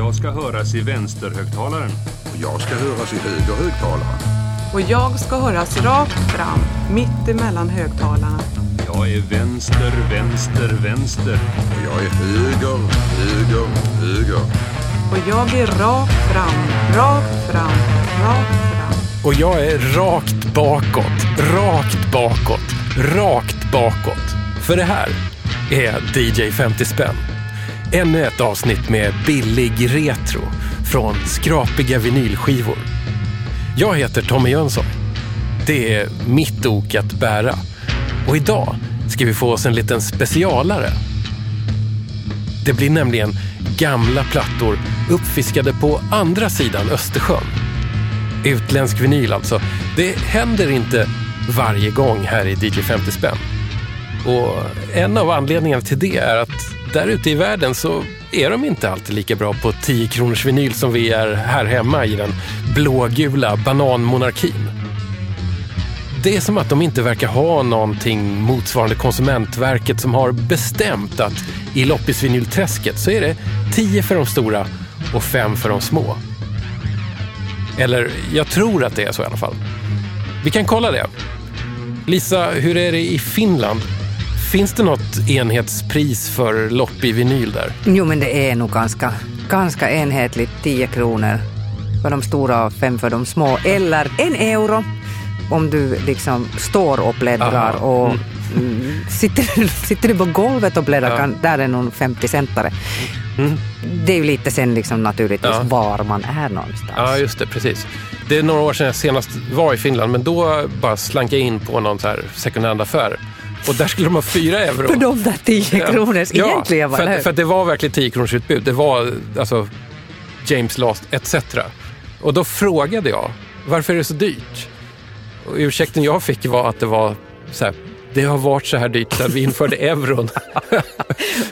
Jag ska höras i vänsterhögtalaren. Och jag ska höras i högerhögtalaren. Och jag ska höras rakt fram, mitt emellan högtalarna. Jag är vänster, vänster, vänster. Och jag är höger, höger, höger. Och jag är rakt fram, rakt fram, rakt fram. Och jag är rakt bakåt, rakt bakåt, rakt bakåt. För det här är DJ 50 spänn. Ännu ett avsnitt med billig retro från skrapiga vinylskivor. Jag heter Tommy Jönsson. Det är mitt ok att bära. Och idag ska vi få oss en liten specialare. Det blir nämligen gamla plattor uppfiskade på andra sidan Östersjön. Utländsk vinyl alltså. Det händer inte varje gång här i DJ 50 spänn. Och en av anledningarna till det är att där ute i världen så är de inte alltid lika bra på 10 kronors vinyl som vi är här hemma i den blågula bananmonarkin. Det är som att de inte verkar ha någonting motsvarande Konsumentverket som har bestämt att i loppisvinylträsket så är det 10 för de stora och 5 för de små. Eller jag tror att det är så i alla fall. Vi kan kolla det. Lisa, hur är det i Finland? Finns det något enhetspris för loppig vinyl där? Jo, men det är nog ganska, ganska enhetligt. 10 kronor för de stora och 5 för de små. Eller en euro om du liksom står och bläddrar. Aha. Och Mm. mm, sitter, sitter du på golvet och bläddrar, Ja. kan, där är nog 50-centare. Mm. Det är ju lite sen liksom naturligtvis Ja. var man är någonstans. Ja, just det. Precis. Det är några år sedan jag senast var i Finland, men då bara slank jag in på någon så här second hand-affär. Och där skulle de ha fyra euro. För de där 10 kronors ja, egentligen. för, eller att, för att det var verkligen 10 kronors utbud. Det var alltså James Last etc. Och då frågade jag, varför är det så dyrt? Och ursäkten jag fick var att det var så här, det har varit så här dyrt sedan vi införde euron.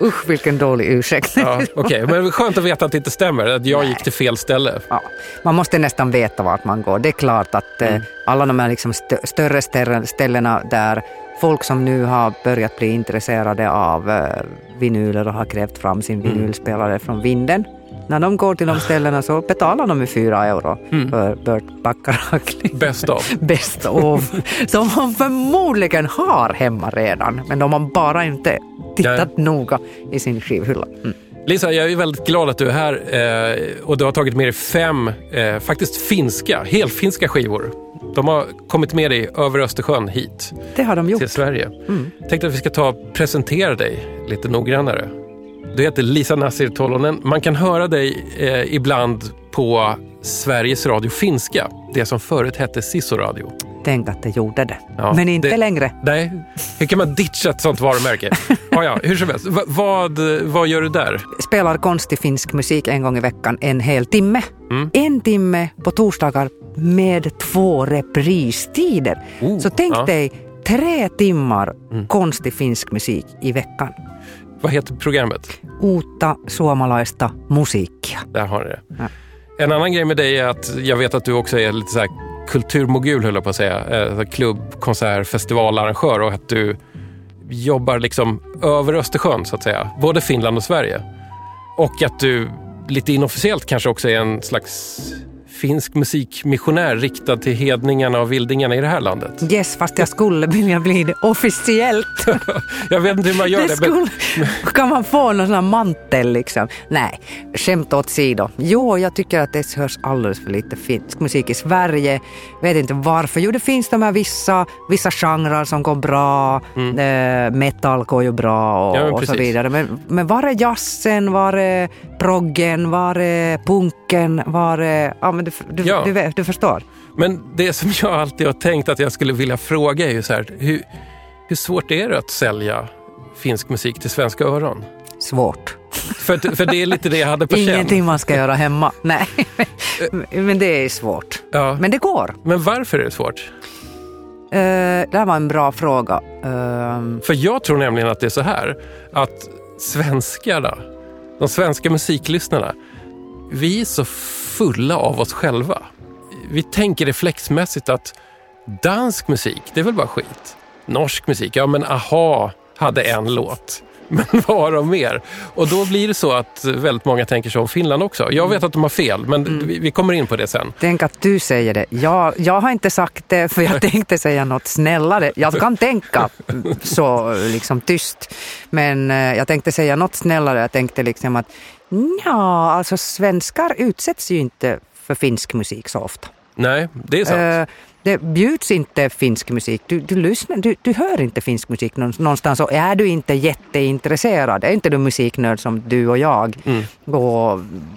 Usch, vilken dålig ursäkt. Ja, Okej, men det är skönt att veta att det inte stämmer, att jag gick till fel ställe. Ja, man måste nästan veta vart man går. Det är klart att Mm. eh, alla de här liksom stö- större ställe- ställena där folk som nu har börjat bli intresserade av eh, vinyler och har krävt fram sin Mm. vinylspelare från vinden. När de går till de ställena så betalar de med fyra euro Mm. för Burt Bacharach. Bäst av. Best of. Som de förmodligen har hemma redan. Men de har bara inte tittat noga i sin skivhylla. Mm. Lisa, jag är väldigt glad att du är här eh, och du har tagit med dig fem, eh, faktiskt finska, helfinska skivor. De har kommit med dig över Östersjön hit Det har de gjort. till Sverige. Mm. Tänkte att vi ska ta presentera dig lite noggrannare. Du heter Lisa Nasir Tolonen. Man kan höra dig eh, ibland på Sveriges Radio Finska, det som förut hette Sisoradio. Tänk att det gjorde det. Ja, Men inte det- längre. Nej, hur kan man ditcha ett sånt varumärke? ja, ja, hur som helst. Va, vad, vad gör du där? spelar konstig finsk musik en gång i veckan en hel timme. Mm. En timme på torsdagar med två repristider. Oh, Så tänk ja. dig tre timmar Mm. konstig finsk musik i veckan. Vad heter programmet? Uutta suomalaista musiikkia. Där har ni det. Ja. En annan grej med dig är att jag vet att du också är lite så här kulturmogul, höll jag på att säga. Eh, klubb, konsert, festivalarrangör och att du jobbar liksom över Östersjön, så att säga. Både Finland och Sverige. Och att du lite inofficiellt kanske också är en slags finsk musikmissionär riktad till hedningarna och vildingarna i det här landet. Yes, fast jag skulle vilja bli det officiellt. Jag vet inte hur man gör Det det, men skulle, kan man få någon sån här mantel liksom? Nej, skämt åsido. Jo, jag tycker att det hörs alldeles för lite finsk musik i Sverige. Vet inte varför. Jo, det finns de här vissa, vissa genrer som går bra. Eh, metal går ju bra och, Mm. Ja, men och så vidare. Men, men var är jazzen? Var är proggen? Var är punken? Var är... Ja, men du, du, Ja. du, du förstår. Men det som jag alltid har tänkt att jag skulle vilja fråga är ju så här, hur, hur svårt är det att sälja finsk musik till svenska öron? Svårt. För, för det är lite det jag hade på känn. Ingenting man ska göra hemma. Nej, men det är svårt. Ja. Men det går. Men varför är det svårt? Eh, det här var en bra fråga. Ehm, För jag tror nämligen att det är så här, att svenskarna, de svenska musiklyssnarna, vi är så fulla av oss själva. Vi tänker reflexmässigt att dansk musik, det är väl bara skit. Norsk musik, ja men aha, hade en låt. Men vad har de mer? Och då blir det så att väldigt många tänker så om Finland också. Jag vet att de har fel, men vi, vi kommer in på det sen. Tänk att du säger det. Jag, jag har inte sagt det för jag tänkte säga något snällare. Jag kan tänka så liksom tyst. Men eh, jag tänkte säga något snällare. Jag tänkte liksom att ja, alltså svenskar utsätts ju inte för finsk musik så ofta. Nej, det är sant. Det bjuds inte finsk musik. Du, du, lyssnar, du, du hör inte finsk musik någon- någonstans och är du inte jätteintresserad, är inte du musiknörd som du och jag och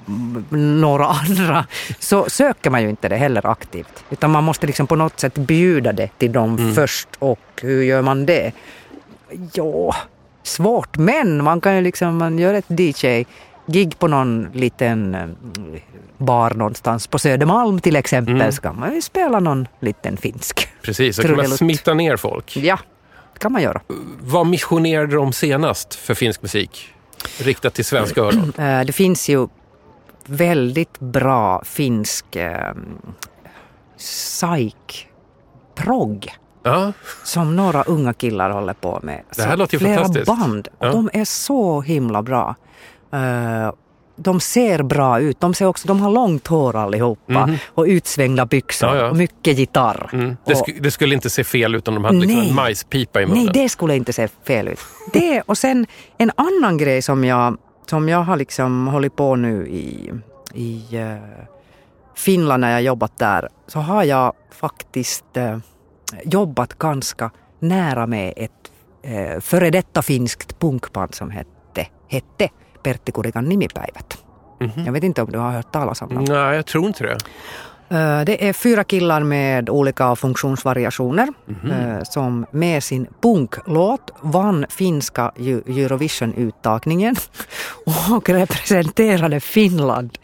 mm, några andra, så söker man ju inte det heller aktivt. Utan man måste liksom på något sätt bjuda det till dem först och hur gör man det? Ja, svårt men man kan ju liksom, man gör ett DJ-gig på någon liten eh, bar någonstans på Södermalm till exempel, så kan man ju spela någon liten finsk. Precis, så kan man smitta ner folk. Ja, det kan man göra. Vad missionerade de senast för finsk musik? Riktat till svenska öron. Eh, Det finns ju väldigt bra finsk eh, psyk progg Ja, som några unga killar håller på med. Det här Så låter ju flera fantastiskt. band. Och Ja. De är så himla bra. Eh, de ser bra ut. De, ser också, de har långt hår allihopa och utsvängda byxor. Ja, ja. och mycket gitarr. mm. det, Och- sk- det skulle inte se fel ut om de hade liksom Nej. en majspipa i munnen. Nej, det skulle inte se fel ut. Det och sen en annan grej som jag, som jag har liksom hållit på nu i, i eh, Finland när jag jobbat där, så har jag faktiskt eh, jobbat ganska nära med ett eh, före detta finskt punkband som hette, hette Pertti Kurikan nimipäivät. Jag vet inte om du har hört talas om dem. Nej, jag tror inte det. Det är fyra killar med olika funktionsvariationer eh, som med sin punklåt vann finska Eu- Eurovision-uttagningen och representerade Finland.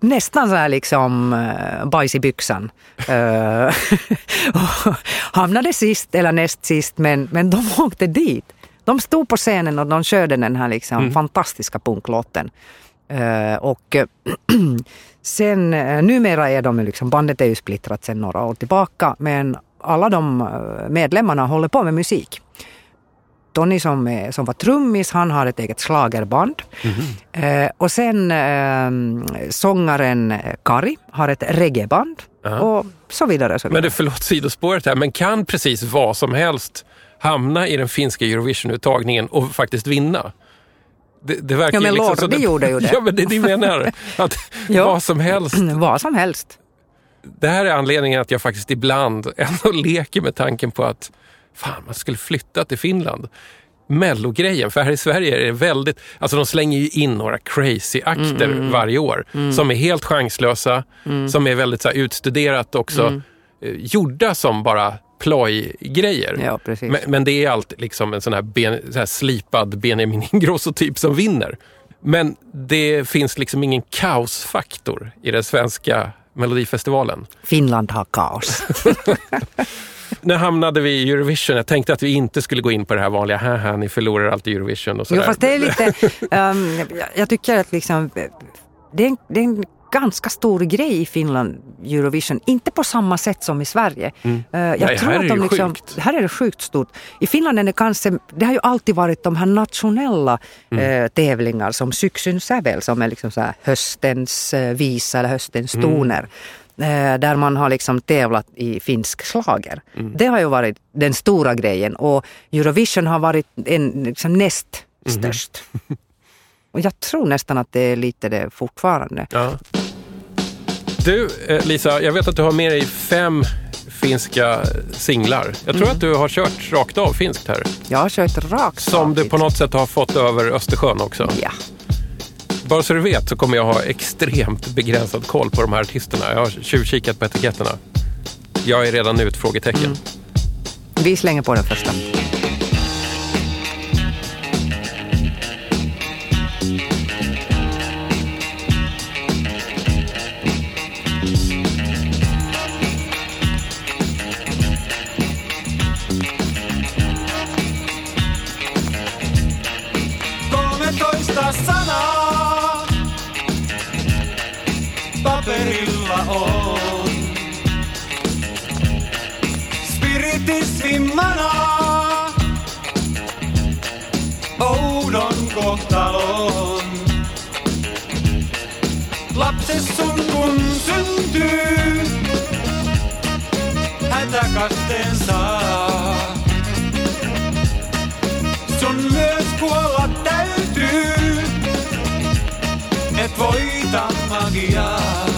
Nästan så här liksom bajs i byxan. Hamnade sist eller näst sist men, men de åkte dit. De stod på scenen och de körde den här liksom fantastiska punklåten. Eh, och sen eh, numera är de liksom, bandet är ju splittrat sen några år tillbaka men alla de eh, medlemmarna håller på med musik. Tony som, är, som var trummis, han har ett eget schlagerband. Eh, och sen eh, sångaren Kari har ett reggaeband. Och så vidare. Så vidare. Men det, förlåt sidospåret här, men kan precis vad som helst hamna i den finska Eurovision-uttagningen och faktiskt vinna? Det, det verkar Ja, men liksom Lorde så gjorde ju det. Ja, men det är det jag menar. Att Ja. vad som helst. Vad som helst. Det här är anledningen att jag faktiskt ibland ändå leker med tanken på att fan, man skulle flytta till Finland. Mellogrejen, för här i Sverige är det väldigt, alltså de slänger ju in några crazy akter Mm, varje år som är helt chanslösa, som är väldigt så här, utstuderat också, Mm. eh, gjorda som bara plojgrejer. Ja. Men, men det är alltid liksom en sån här, ben, så här slipad Benjamin Ingrosso-typ som vinner. Men det finns liksom ingen kaosfaktor i den svenska Melodifestivalen. Finland har kaos. När hamnade vi i Eurovision? Jag tänkte att vi inte skulle gå in på det här vanliga, haha, ni förlorar alltid Eurovision och Jo, sådär. fast det är lite... jag, jag tycker att liksom... Det är, en, det är en ganska stor grej i Finland, Eurovision. Inte på samma sätt som i Sverige. Eh, jag Nej, här tror är att det de ju liksom, sjukt. Här är det sjukt stort. I Finland är det kanske... Det har ju alltid varit de här nationella Mm. eh, tävlingar som Syksyn Sävel som är liksom så här höstens eh, visa eller höstens Mm. toner. Eh, där man har liksom tävlat i finsk slager. Mm. Det har ju varit den stora grejen och Eurovision har varit en, liksom näst Mhm. störst. Och jag tror nästan att det är lite det fortfarande. Ja. Du, eh, Lisa, jag vet att du har med dig fem finska singlar. Jag Mm. tror att du har kört rakt av finskt här. Jag har kört rakt Som du av på dit. något sätt har fått över Östersjön också. Ja. Bara så du vet så kommer jag ha extremt begränsad koll på de här artisterna. Jag har tjuvkikat på etiketterna. Jag är redan nu ett frågetecken. Mm. Vi slänger på den första. Manaa oudon kohtalon. Lapses sun kun syntyy, hätäkasteen saa. Sun myös kuolla täytyy, et voita magiaa.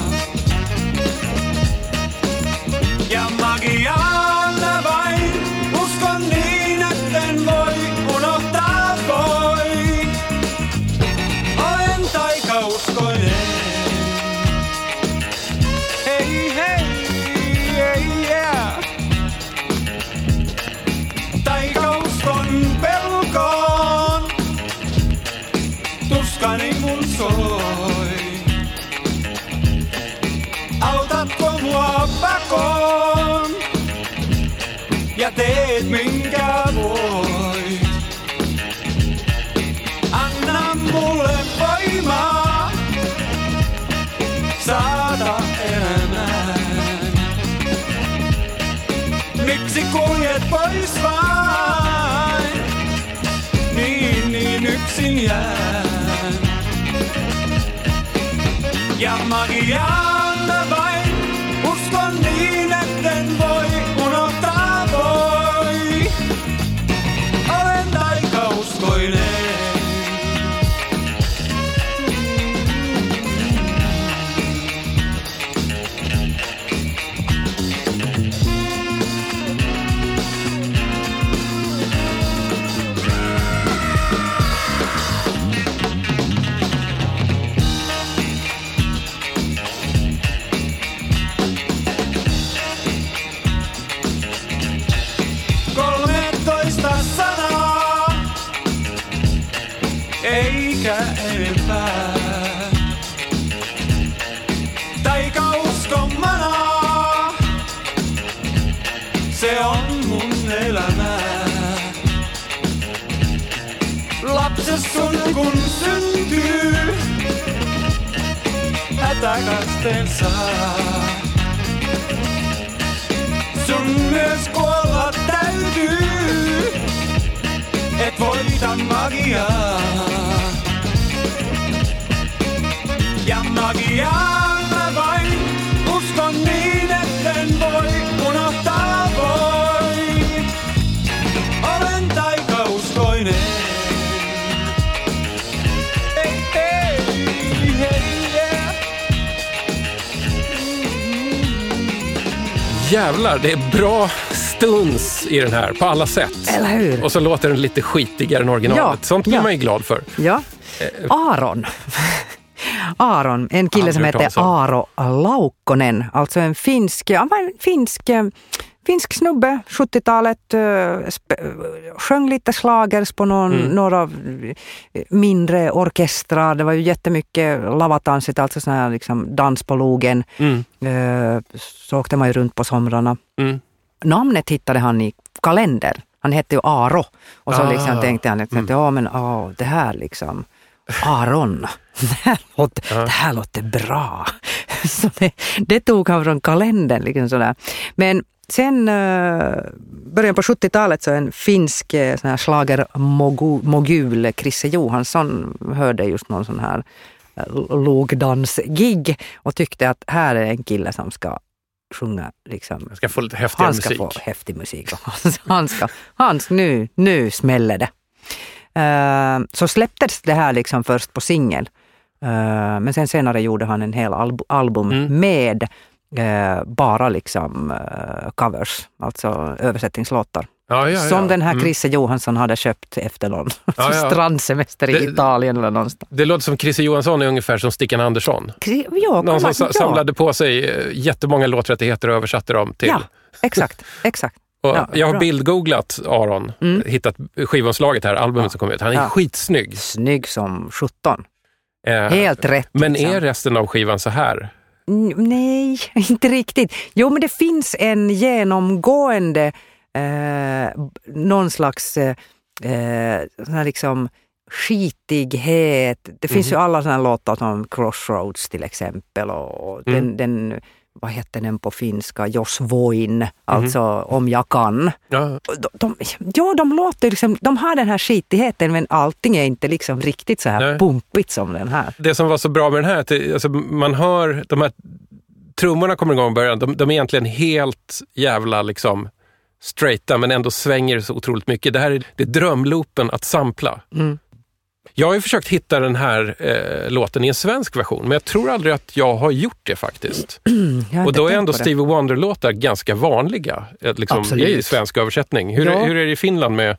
Ja teet minkä voit. Anna mulle voimaa saada elämään. Miksi kuljet pois vain? Niin, niin yksin jään. Ja magiaan sun kun syntyy, hätäkasteen saa. Sun myös kuolla täytyy, et voita magiaa. Ja magiaan Jävlar, det är bra stuns i den här på alla sätt. Eller hur? Och så låter den lite skitigare än originalet. Ja, Sånt blir ja. man ju glad för. Ja. Aron. Aron, en kille som heter. Aaro Laukkonen, alltså en finsk, ja, men finsk, eh, finsk snubbe, 70-talet, eh, sjöng lite slagers på någon, Mm. några eh, mindre orkestrar. Det var ju jättemycket lavatansit, alltså sån här liksom dans på logen. Mm. Eh, Så åkte man ju runt på somrarna. Mm. Namnet hittade han i kalender. Han hette ju Aro. Och så Ah. liksom tänkte han liksom, att ja men åh, det här liksom, Aron, det här låter, det här låter bra. Så det, det tog han från kalendern. Liksom sådär. Men sen uh, början på 70-talet så en finsk uh, sån här schlagermogul, Chrisse Johansson, hörde just någon sån här uh, lågdansgig och tyckte att här är en kille som ska sjunga liksom ska få lite häftigare han ska musik. få häftig musik. Han ska, han ska, nu, nu smäller det. Eh, så släpptes det här liksom först på singel. Eh, men sen senare gjorde han en hel alb- album Mm. med eh, bara liksom eh, covers, alltså översättningslåtar. Ja, ja, ja. Som den här Mm. Chrisse Johansson hade köpt efter någon strandsemester i Det- Italien eller någonstans. Det låter som Christer Johansson är ungefär som Stickan Andersson. Kri- Ja, Någon som sa- samlade på sig eh, jättemånga låträttigheter och översatte dem till. Ja, exakt, exakt. Och Ja, jag har bra. bildgooglat Aron, Mm. hittat skivomslaget här, albumet Ja. som kom ut. Han är Ja. skitsnygg. Snygg som 17. Eh, Helt rätt. Men liksom. är resten av skivan så här? Mm, Nej, inte riktigt. Jo, men det finns en genomgående, eh, någon slags eh, eh, sån här liksom skitighet. Det finns Mhm. ju alla såna här låtar som Crossroads till exempel och, och Mm. den, den vad heter den på finska, Jos voin, alltså om jag kan. Ja, De, de, ja, de låter liksom, de har den här skitigheten men allting är inte liksom riktigt så här Nej. pumpigt som den här. det som var så bra med den här, att alltså, man hör de här trummorna kommer igång i början, de, de är egentligen helt jävla liksom straighta men ändå svänger så otroligt mycket. Det här är, det är drömloopen att sampla. Mm. Jag har ju försökt hitta den här eh, låten i en svensk version, men jag tror aldrig att jag har gjort det faktiskt. Och då är ändå. Stevie Wonder-låtar ganska vanliga eh, liksom, i svensk översättning. Hur, Ja. hur är det i Finland med.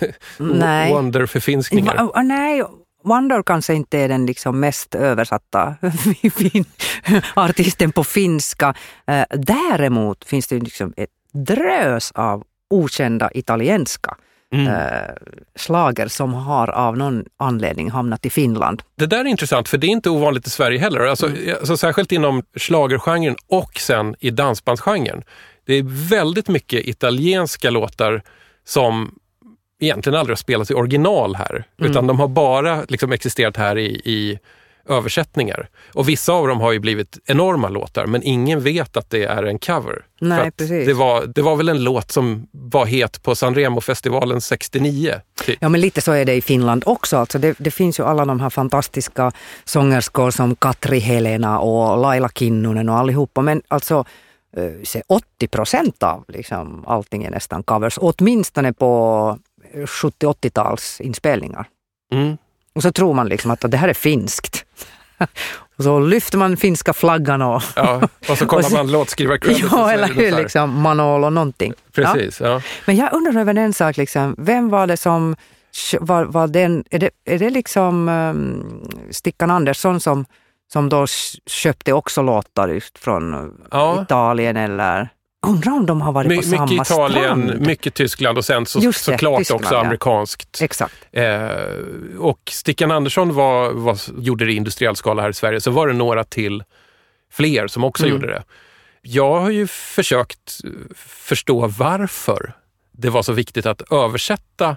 Wonder-förfinskningar? Va- ah, nej, Wonder kanske inte är den liksom mest översatta artisten på finska. Eh, däremot finns det liksom ett drös av okända italienska Mm. eh, slager som har av någon anledning hamnat i Finland. Det där är intressant, för det är inte ovanligt i Sverige heller. Alltså, Mm. alltså, särskilt inom schlagergenren och sen i dansbandsgenren. Det är väldigt mycket italienska låtar som egentligen aldrig har spelats i original här, Mm. utan de har bara liksom, existerat här i, i översättningar. Och vissa av dem har ju blivit enorma låtar, men ingen vet att det är en cover. Nej, precis. Det var, det var väl en låt som var het på Sanremo-festivalen 69. typ. Ja, men lite så är det i Finland också. Alltså det, det finns ju alla de här fantastiska sångerskor som Katri Helena och Laila Kinnunen och allihopa. Men alltså eh, se 80 procent av liksom, allting är nästan covers. Åtminstone på 70-80-tals inspelningar. Mm. Och så tror man liksom att det här är finskt. och så lyfter man finska flaggan och... Ja, och så kollar Och så- man låtskrivarcrediten. så ja, eller hur? Liksom Manolo någonting. Ja. Precis, ja. Men jag undrar över en sak, liksom. vem var det som var, var den, är det, är det liksom um, Stickan Andersson som, som då köpte också låtar just från uh, Ja. Italien eller? Undrar om de har varit My, på samma mycket Italien, strand? mycket Tyskland och sen så, det, såklart Tyskland, också amerikanskt. Exakt. Eh, och Stickan Andersson var, var, gjorde det i industriell skala här i Sverige, så var det några till fler som också Mm. gjorde det. Jag har ju försökt förstå varför det var så viktigt att översätta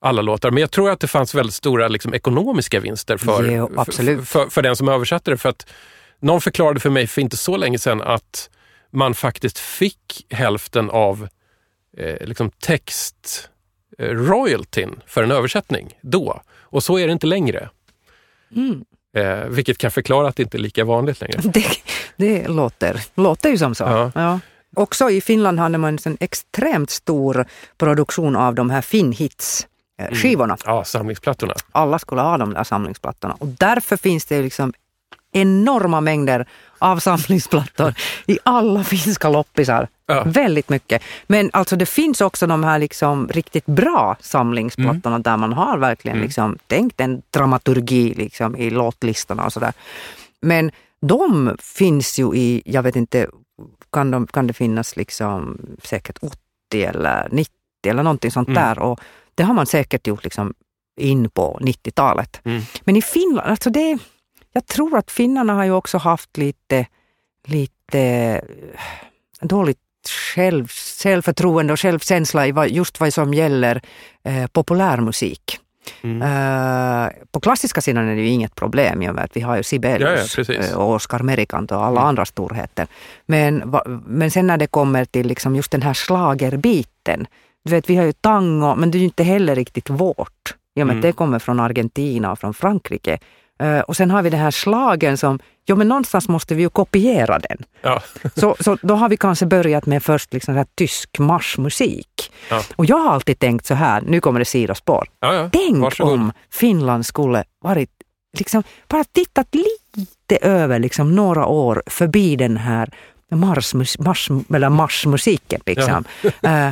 alla låtar, men jag tror att det fanns väldigt stora liksom, ekonomiska vinster för, Jo, absolut. för, för den som översatte det. För att någon förklarade för mig för inte så länge sedan att man faktiskt fick hälften av eh, liksom text eh, royaltyn för en översättning då. Och så är det inte längre. Mm. Eh, vilket kan förklara att det inte är lika vanligt längre. Det, det låter, låter ju som så. Ja. Ja. Också i Finland hade man en extremt stor produktion av de här Finhits-skivorna. Ja, samlingsplattorna. alla skulle ha de där samlingsplattorna. Och därför finns det ju liksom enorma mängder av samlingsplattor i alla finska loppisar. Ja. Väldigt mycket. Men alltså det finns också de här liksom riktigt bra samlingsplattorna där man har verkligen liksom tänkt en dramaturgi liksom i låtlistorna och sådär. Men de finns ju i, jag vet inte, kan, de, kan det finnas liksom säkert 80 eller 90 eller någonting sånt Mm. där. Och det har man säkert gjort liksom in på 90-talet. Mm. Men i Finland, alltså det, jag tror att finnarna har ju också haft lite, lite eh, dåligt själv, självförtroende och självkänsla i vad, just vad som gäller eh, populärmusik. Mm. Eh, på klassiska sidan är det ju inget problem i och med att vi har ju Ja, ja, Sibelius precis. eh, och Oscar Merikant och alla Mm. andra storheter. Men, va, men sen när det kommer till liksom just den här slagerbiten. Du vet, vi har ju tango, men det är ju inte heller riktigt vårt. I och med Mm. att det kommer från Argentina och från Frankrike. Eh, och sen har vi den här slagen som, jo men någonstans måste vi ju kopiera den. Ja. Så, så då har vi kanske börjat med först liksom här tysk marschmusik. Ja. Och jag har alltid tänkt så här, nu kommer det sidospår. Ja, ja. Tänk Varsågod. om Finland skulle varit, liksom, bara tittat lite över liksom, några år förbi den här marschmus, marsch, eller marschmusiken liksom, eh,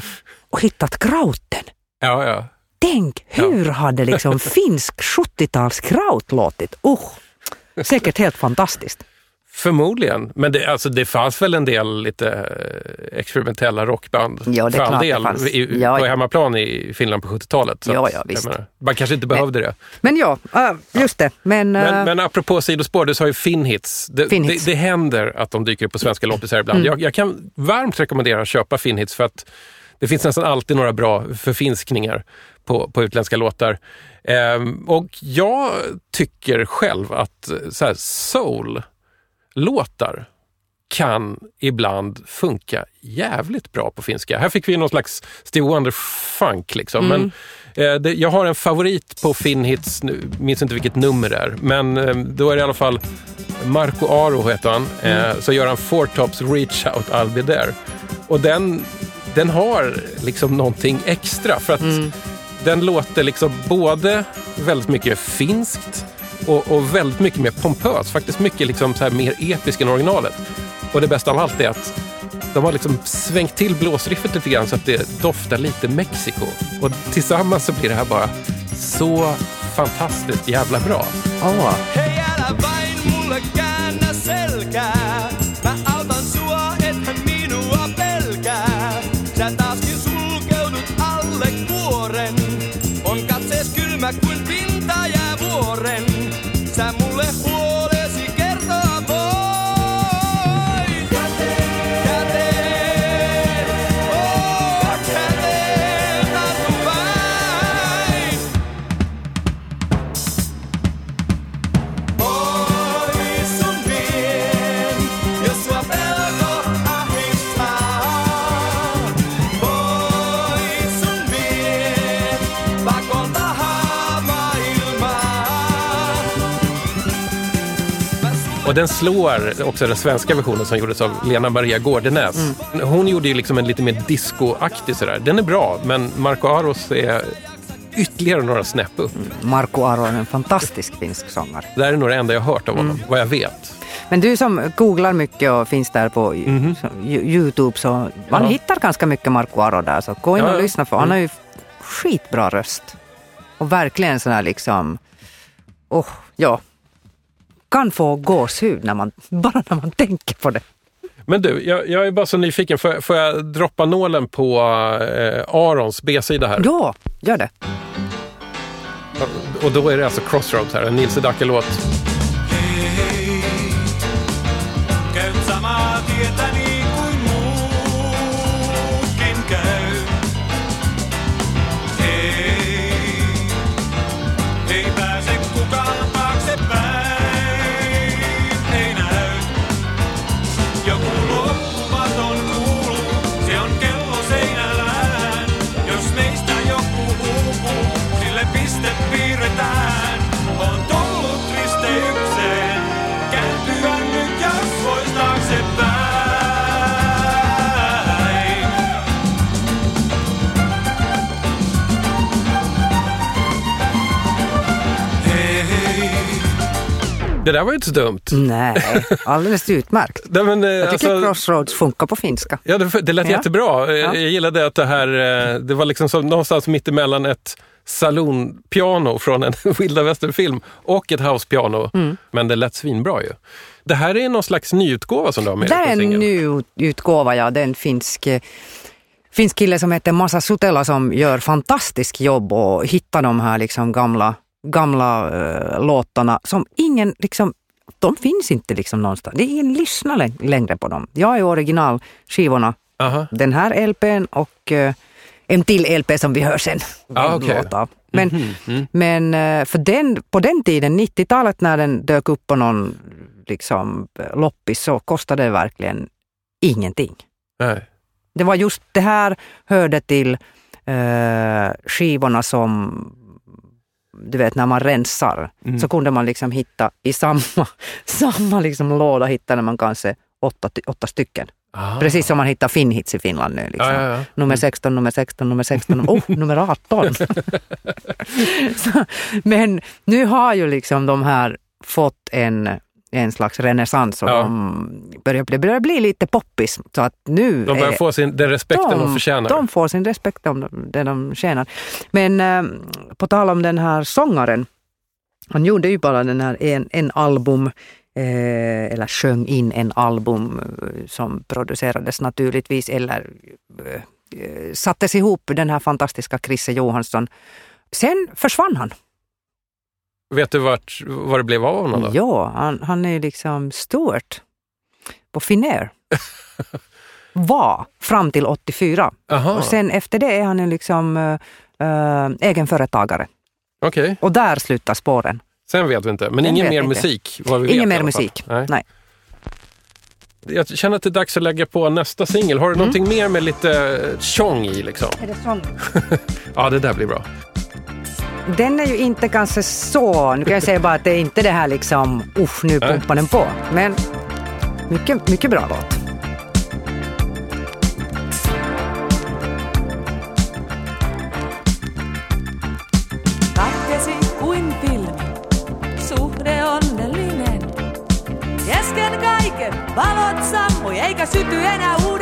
och hittat krauten. Ja, ja. Tänk, hur hade liksom finsk 70-tals kraut låtit? Uh, säkert helt fantastiskt. Förmodligen, men det, alltså, det fanns väl en del lite eh, experimentella rockband Ja, det för all det del fanns. i, Ja, på ja. hemmaplan i Finland på 70-talet. Så Ja, ja, jag visst. menar, man kanske inte behövde det. Men ja, just det. Men, Men, äh, men apropå sidospår, du sa ju Finhits. Det, Finhits. Det, det händer att de dyker upp på svenska loppisar ibland. Mm. Jag, jag kan varmt rekommendera att köpa Finhits för att det finns nästan alltid några bra förfinskningar på, på utländska låtar. Ehm, och jag tycker själv att eh, så soul-låtar kan ibland funka jävligt bra på finska. Här fick vi någon slags Steve Wonder-funk. Liksom. Men, eh, det, jag har en favorit på Finnhits, nu minns inte vilket nummer det är, men eh, då är det i alla fall Marco Aro heter han. Eh, så gör han Four Tops Reach Out I'll Be There. Och den, den har liksom någonting extra för att den låter liksom både väldigt mycket finskt och, och väldigt mycket mer pompös. Faktiskt mycket liksom så här mer episk än originalet. Och det bästa av allt är att de har liksom svängt till blåsriffet lite grann så att det doftar lite Mexiko. Och tillsammans så blir det här bara så fantastiskt jävla bra. Åh, back when Och den slår också den svenska versionen som gjordes av Lena Maria Gårdenäs. Hon gjorde ju liksom en lite mer discoaktig sådär. Den är bra, men Marco Aros är ytterligare några snäpp upp. Marco Aro är en fantastisk finsk sångare. Det här är nog det enda jag har hört av honom, vad jag vet. Men du som googlar mycket och finns där på Ju- Youtube så man. Ja. hittar ganska mycket Marco Aro där. Så gå in och ja. lyssna för han har ju skitbra röst. Och verkligen sån här liksom, oh, ja, kan få gåshud när man, bara när man tänker på det. Men du, jag, jag är bara så nyfiken. Får jag, får jag droppa nålen på eh, Arons B-sida här? Ja, gör det. Och då är det alltså Crossroads här, en Nils Sedaka-låt. Det där var ju inte så dumt. Nej, alldeles utmärkt. Nej, men, eh, Jag tycker alltså- Crossroads funkar på finska. Ja, det, det lät Ja. jättebra. Eh, Ja. Jag gillade att det här, eh, det var liksom som någonstans mittemellan ett salonpiano från en vilda västern-film och ett housepiano. Mm. Men det lät svinbra ju. Det här är någon slags nyutgåva som du har med Det dig är på en singeln. ny utgåva, ja. Det är en finsk, finsk kille som heter Masa Sutela som gör fantastiskt jobb och hittar de här liksom gamla, gamla eh, låtarna som ingen liksom de finns inte liksom någonstans. Det är ingen lyssnar lä- längre på dem. Jag är originalskivorna, Aha. den här LPn och eh, en till LP som vi hör sen. Ah, av. Men, Mhm. men eh, för den, på den tiden, 90-talet när den dök upp på någon liksom, loppis så kostade det verkligen ingenting. Nej. Det var just det här hörde till eh, skivorna som, du vet när man rensar, Mm. så kunde man liksom hitta i samma, samma liksom låda hittade man kanske åtta, åtta stycken. Ah. Precis som man hittar Finnhits i Finland nu. Liksom. Ja, ja, ja. Nummer 16, nummer 16, nummer 16, oh, nummer 18. så, men nu har ju liksom de här fått en, en slags renässans och Ja. de börjar, det börjar bli lite poppis. Så att nu De börjar är- få sin, den respekten de, förtjänar. de får sin respekt om det de tjänar. Men eh, på tal om den här sångaren, han gjorde ju bara den här en, en album, eh, eller sjöng in en album eh, som producerades naturligtvis, eller eh, eh, sattes ihop den här fantastiska Chrisse Johansson. Sen försvann han. Vet du vart, vad det blev av honom då? Ja, han, han är liksom Stuart på Finnair. Var fram till 84. Aha, Och sen efter det är han liksom äh, egenföretagare. okej. Och där slutar spåren. Sen vet vi inte. Men ingen mer inte. musik? Vad vi Ingen mer musik. Nej. Nej. Jag känner att det är dags att lägga på nästa singel. Har du någonting mer med lite tjong i liksom? Är det sån? Ja, det där blir bra. Den är ju inte kanske så, nu kan jag säga bara att det är inte det här liksom, usch nu pumpar den på. Men mycket, mycket bra låt. Valot sammui eikä syty enää uudelleen.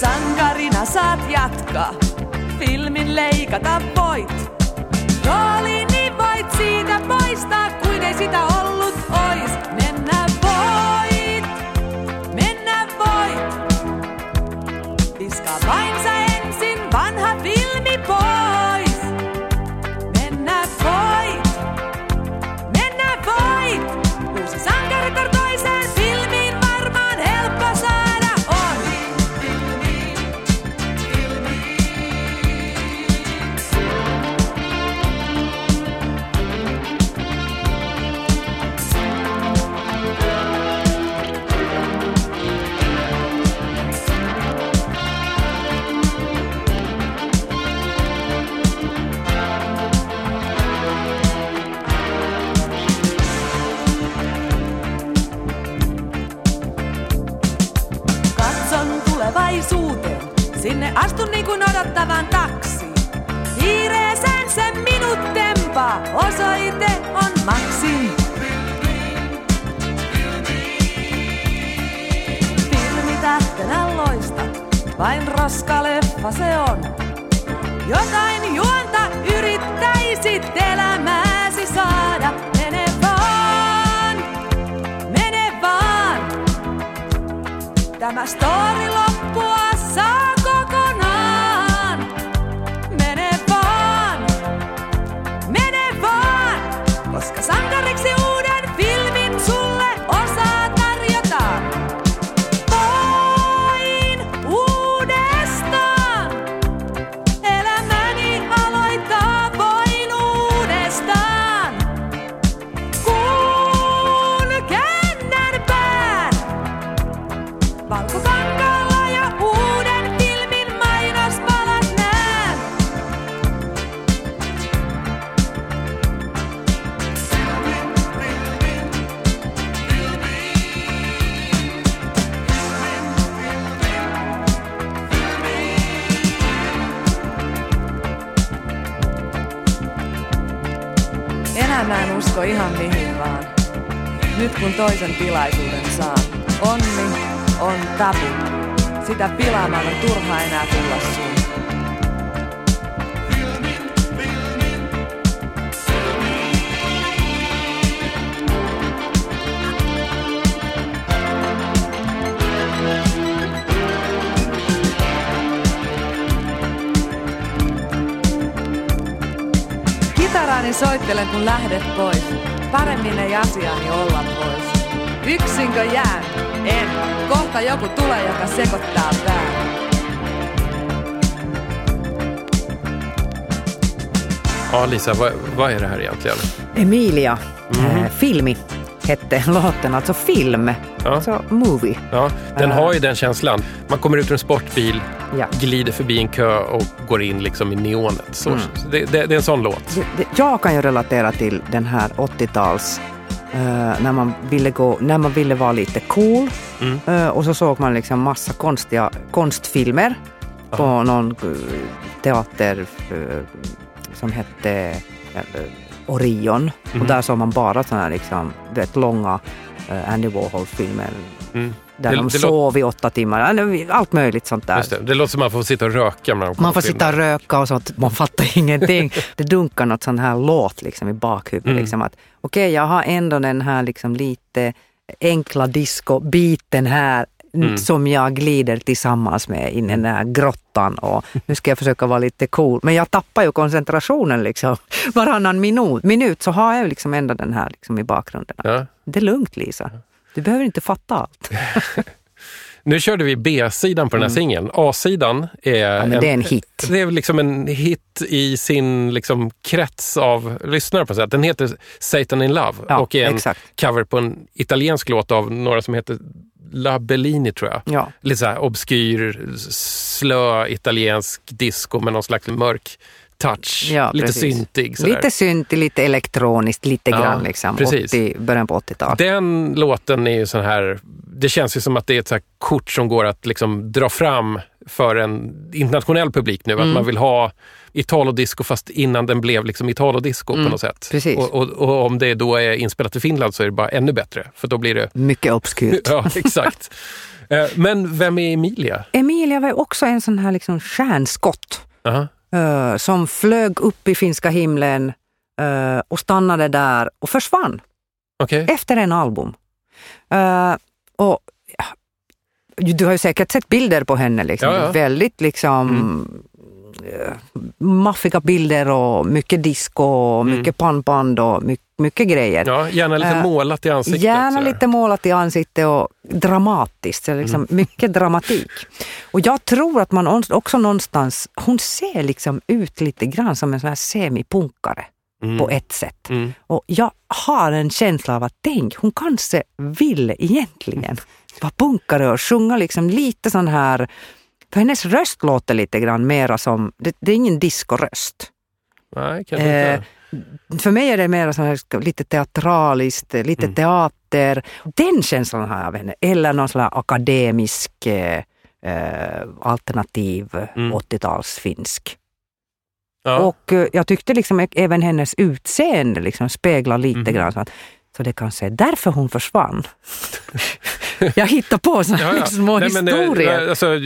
Sankarina saat jatkaa, filmin leikata voit. Roolini voit siitä poistaa, kuin ei sitä ollut ois. Mennä voit, mennä voit. Viskaa vain Sinne astun niin kuin odottavan taksi. Hiireeseen se minut tempaa. Osoite on Maxim. Filmi tähtenä loistat. Vain roskaleffa se on. Jotain juonta yrittäisit elämääsi saada. Mene vaan, mene vaan. Tämä story loppua toisen tilaisuuden saan, onni on tabu. Sitä pilaamaan on turha enää tulla sun. Kitaraani soittelen kun lähdet pois. Paremmin ei asiaani olla pois. Yksinkö jään? En. Kohta joku tulee, joka sekoittaa pään. Ja, Lisa, vad, vad är det här egentligen? Emilia, eh, filmi hette låten, alltså film. Ja. Alltså movie. Ja, den Eh. har ju den känslan. Man kommer ut ur en sportbil, Ja. glider förbi en kö och går in liksom i neonet. Så, Mm. så det, det, det är en sån låt. Jag kan ju relatera till den här 80-tals eh, när, man ville gå, när man ville vara lite cool Mm. eh, och så såg man liksom massa konstiga konstfilmer på någon eh, teater eh, som hette Orion. Mhm. Och där såg man bara sådana här liksom, vet, långa Andy Warhol-filmer. Mm. Där Det- de det sov i åtta timmar. Allt möjligt sånt där. Det. det låter som att man får sitta och röka. Kollar Man får sitta och röka och sånt, man fattar ingenting. Det dunkar något sån här låt liksom i bakhuvudet. Mm. Liksom Okej, jag har ändå den här liksom lite enkla disco-biten här Mm. som jag glider tillsammans med in i den här grottan och nu ska jag försöka vara lite cool. Men jag tappar ju koncentrationen liksom. Varannan minut, minut så har jag liksom ändå den här liksom i bakgrunden. Ja. Det är lugnt Lisa. Du behöver inte fatta allt. Nu körde vi B-sidan på den här singeln. A-sidan är, Mm. men det är en hit. Det är liksom en hit i sin liksom krets av lyssnare på sätt. Den heter Satan in Love Ja, och är en exakt. cover på en italiensk låt av några som heter La Bellini tror jag. Ja. Lite så här obskyr, slö italiensk disco med någon slags mörk touch. Ja, lite precis. syntig. sådär. Lite syntig, lite elektroniskt, lite Ja, grann liksom. precis. 80, början på 80-talet. Den låten är ju sån här, det känns ju som att det är ett så kort som går att liksom dra fram för en internationell publik nu. Mm. Att man vill ha Italo-disco fast innan den blev liksom Italo-disco på något sätt. Mm. precis. Och, och, och om det då är inspelat i Finland så är det bara ännu bättre. För då blir det... Mycket obskyrt. Ja, exakt. Eh, Men vem är Emilia? Emilia var ju också en sån här liksom stjärnskott. Aha. eh, som flög upp i finska himlen eh, och stannade där och försvann Okej. efter en album. Eh, och Du har ju säkert sett bilder på henne. Liksom. Ja, ja. Mm. Väldigt liksom eh, maffiga bilder och mycket disco och mycket pannband och mycket, mycket grejer. Mm. Ja, gärna lite Eh, målat i ansiktet. Gärna sådär. lite målat i ansiktet och dramatiskt. Så liksom Mm. Mycket dramatik. Och jag tror att man också någonstans, hon ser liksom ut lite grann som en sån här semipunkare Mm. på ett sätt. Mm. Och jag har en känsla av att tänk, hon kanske vill egentligen vara punkare och sjunga liksom lite sån här, för hennes röst låter lite grann mera som, det, det är ingen discoröst. Nej, kanske Eh, inte. för mig är det mer så här, lite teatraliskt, lite Mm. teater. Den känslan har jag av henne. Eller någon sån här akademisk eh, eh, alternativ Mm. 80-talsfinsk. Ja. Och eh, jag tyckte liksom ä- även hennes utseende liksom speglar lite Mhm. grann. Så, att, så det kanske är därför hon försvann. jag hittar på såna Ja, ja. små Nej, eh, historier. alltså,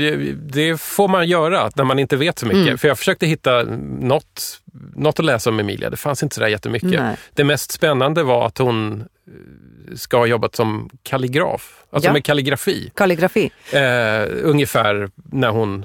det får man göra när man inte vet så mycket. Mm. För jag försökte hitta något, något att läsa om Emilia. Det fanns inte så där jättemycket. Nej. Det mest spännande var att hon eh, ska ha jobbat som kalligraf. Alltså Ja. med kalligrafi. Kalligrafi, Eh, ungefär när hon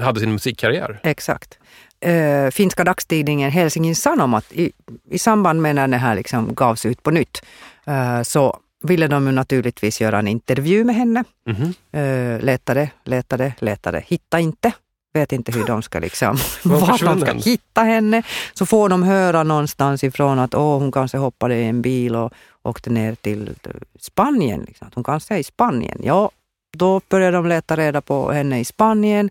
hade sin musikkarriär. exakt. Eh, finska dagstidningen Helsingin Sanomat i, i samband med när det här liksom gavs ut på nytt eh, så ville de naturligtvis göra en intervju med henne. Mhm. Eh, letade, letade, letade, hitta inte. Vet inte hur de ska liksom, Var de ska hitta henne. Så får de höra någonstans ifrån att åh, hon kanske hoppade i en bil och åkte ner till eh, Spanien. Liksom. Att hon kanske är i Spanien. Ja, då började de leta reda på henne i Spanien.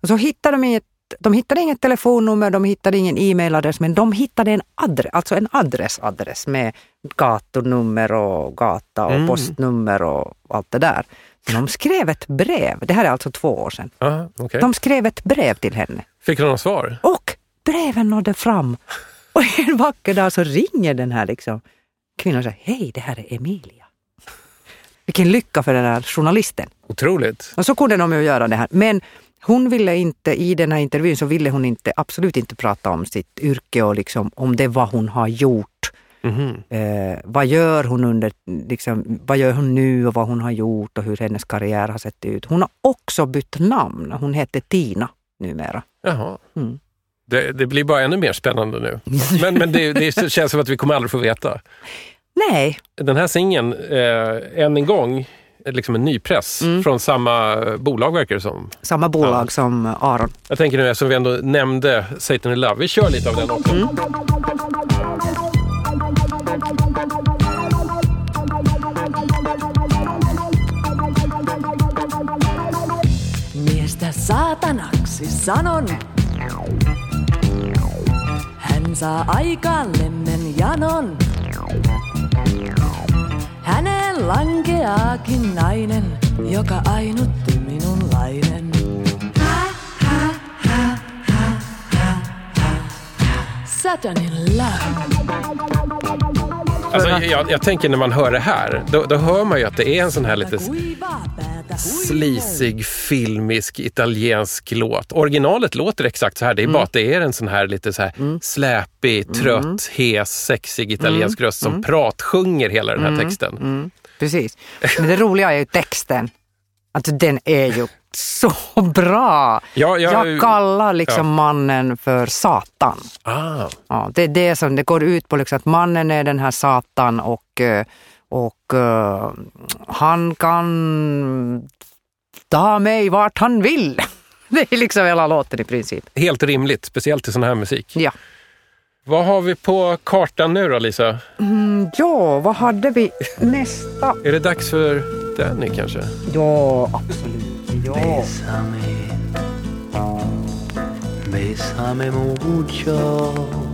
Och så hittade de inget de hittade inget telefonnummer, de hittade ingen e-mailadress, men de hittade en adress, alltså en adressadress med gatunummer och gata och Mm. postnummer och allt det där. De skrev ett brev, det här är alltså två år sedan. Aha, okej. De skrev ett brev till henne Fick hon något svar? och breven nådde fram. Och en vacker dag så ringer den här liksom, kvinnan och säger hej, det här är Emilia. Vilken lycka för den här journalisten. Otroligt. Och så kunde de ju göra det här. Men hon ville inte, i den här intervjun så ville hon inte, absolut inte prata om sitt yrke och liksom om det vad hon har gjort. Mhm. Eh, vad gör hon under, liksom, vad gör hon nu och vad hon har gjort och hur hennes karriär har sett ut. Hon har också bytt namn. Hon heter Tina numera. Jaha. Mm. Det, det blir bara ännu mer spännande nu. Men, men det, det känns som att vi kommer aldrig få veta. Nej, Den här singeln, eh, än en gång, liksom en ny press Mm. från samma bolag verkar det som. samma bolag som Aron. Jag tänker nu eftersom vi ändå nämnde Satan in Love, vi kör lite av den också. Mm. Miestä saatanaksi sanon. Hän saa aikaan lemmen janon. Häneen lankeaakin nainen, joka ainutti minunlainen. Saturn in love. Alltså, jag, jag tänker när man hör det här, då, då hör man ju att det är en sån här lite slisig, filmisk, italiensk låt. Originalet låter exakt så här, det Mm. är bara att det är en sån här lite så här släpig, trött, hes, sexig italiensk Mm. röst som pratsjunger hela den här texten. Precis. Men det roliga är ju texten. Att den är ju så bra. Ja, jag- jag kallar liksom ja. mannen för Satan. Ah, Ja, det är det som det går ut på, liksom, att mannen är den här Satan och, eh, han kan ta mig vart han vill. Det är liksom hela låten i princip. Helt rimligt, speciellt i sån här musik. Ja. Vad har vi på kartan nu då, Lisa? Mm, ja, vad hade vi nästa? Är det dags för Danny kanske? Ja, absolut. Ja. Bésame, mucho.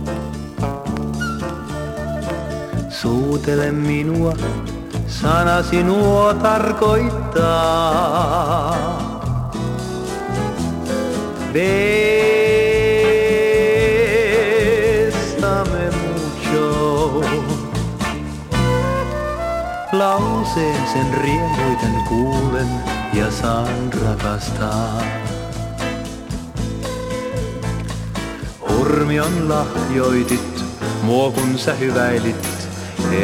Sana sinua tarkoittaa. Bésame mucho. Lauseen sen riemuiten kuulen ja saan rakastaa. Hurmion lahjoitit, mua kun sä hyväilit,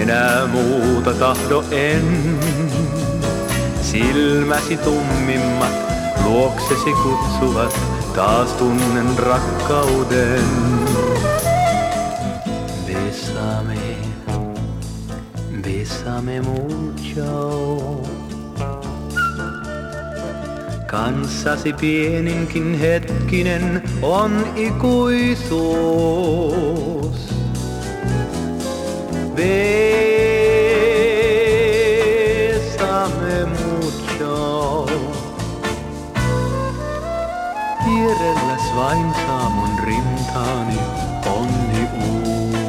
enää muuta tahdo en. Silmäsi tummimmat luoksesi kutsuvat, taas tunnen rakkauden. Bésame, bésame mucho. Kanssasi pieninkin hetkinen on ikuisuus. Bésame mucho. Vierelläs vain saa mun rintaani onni uus.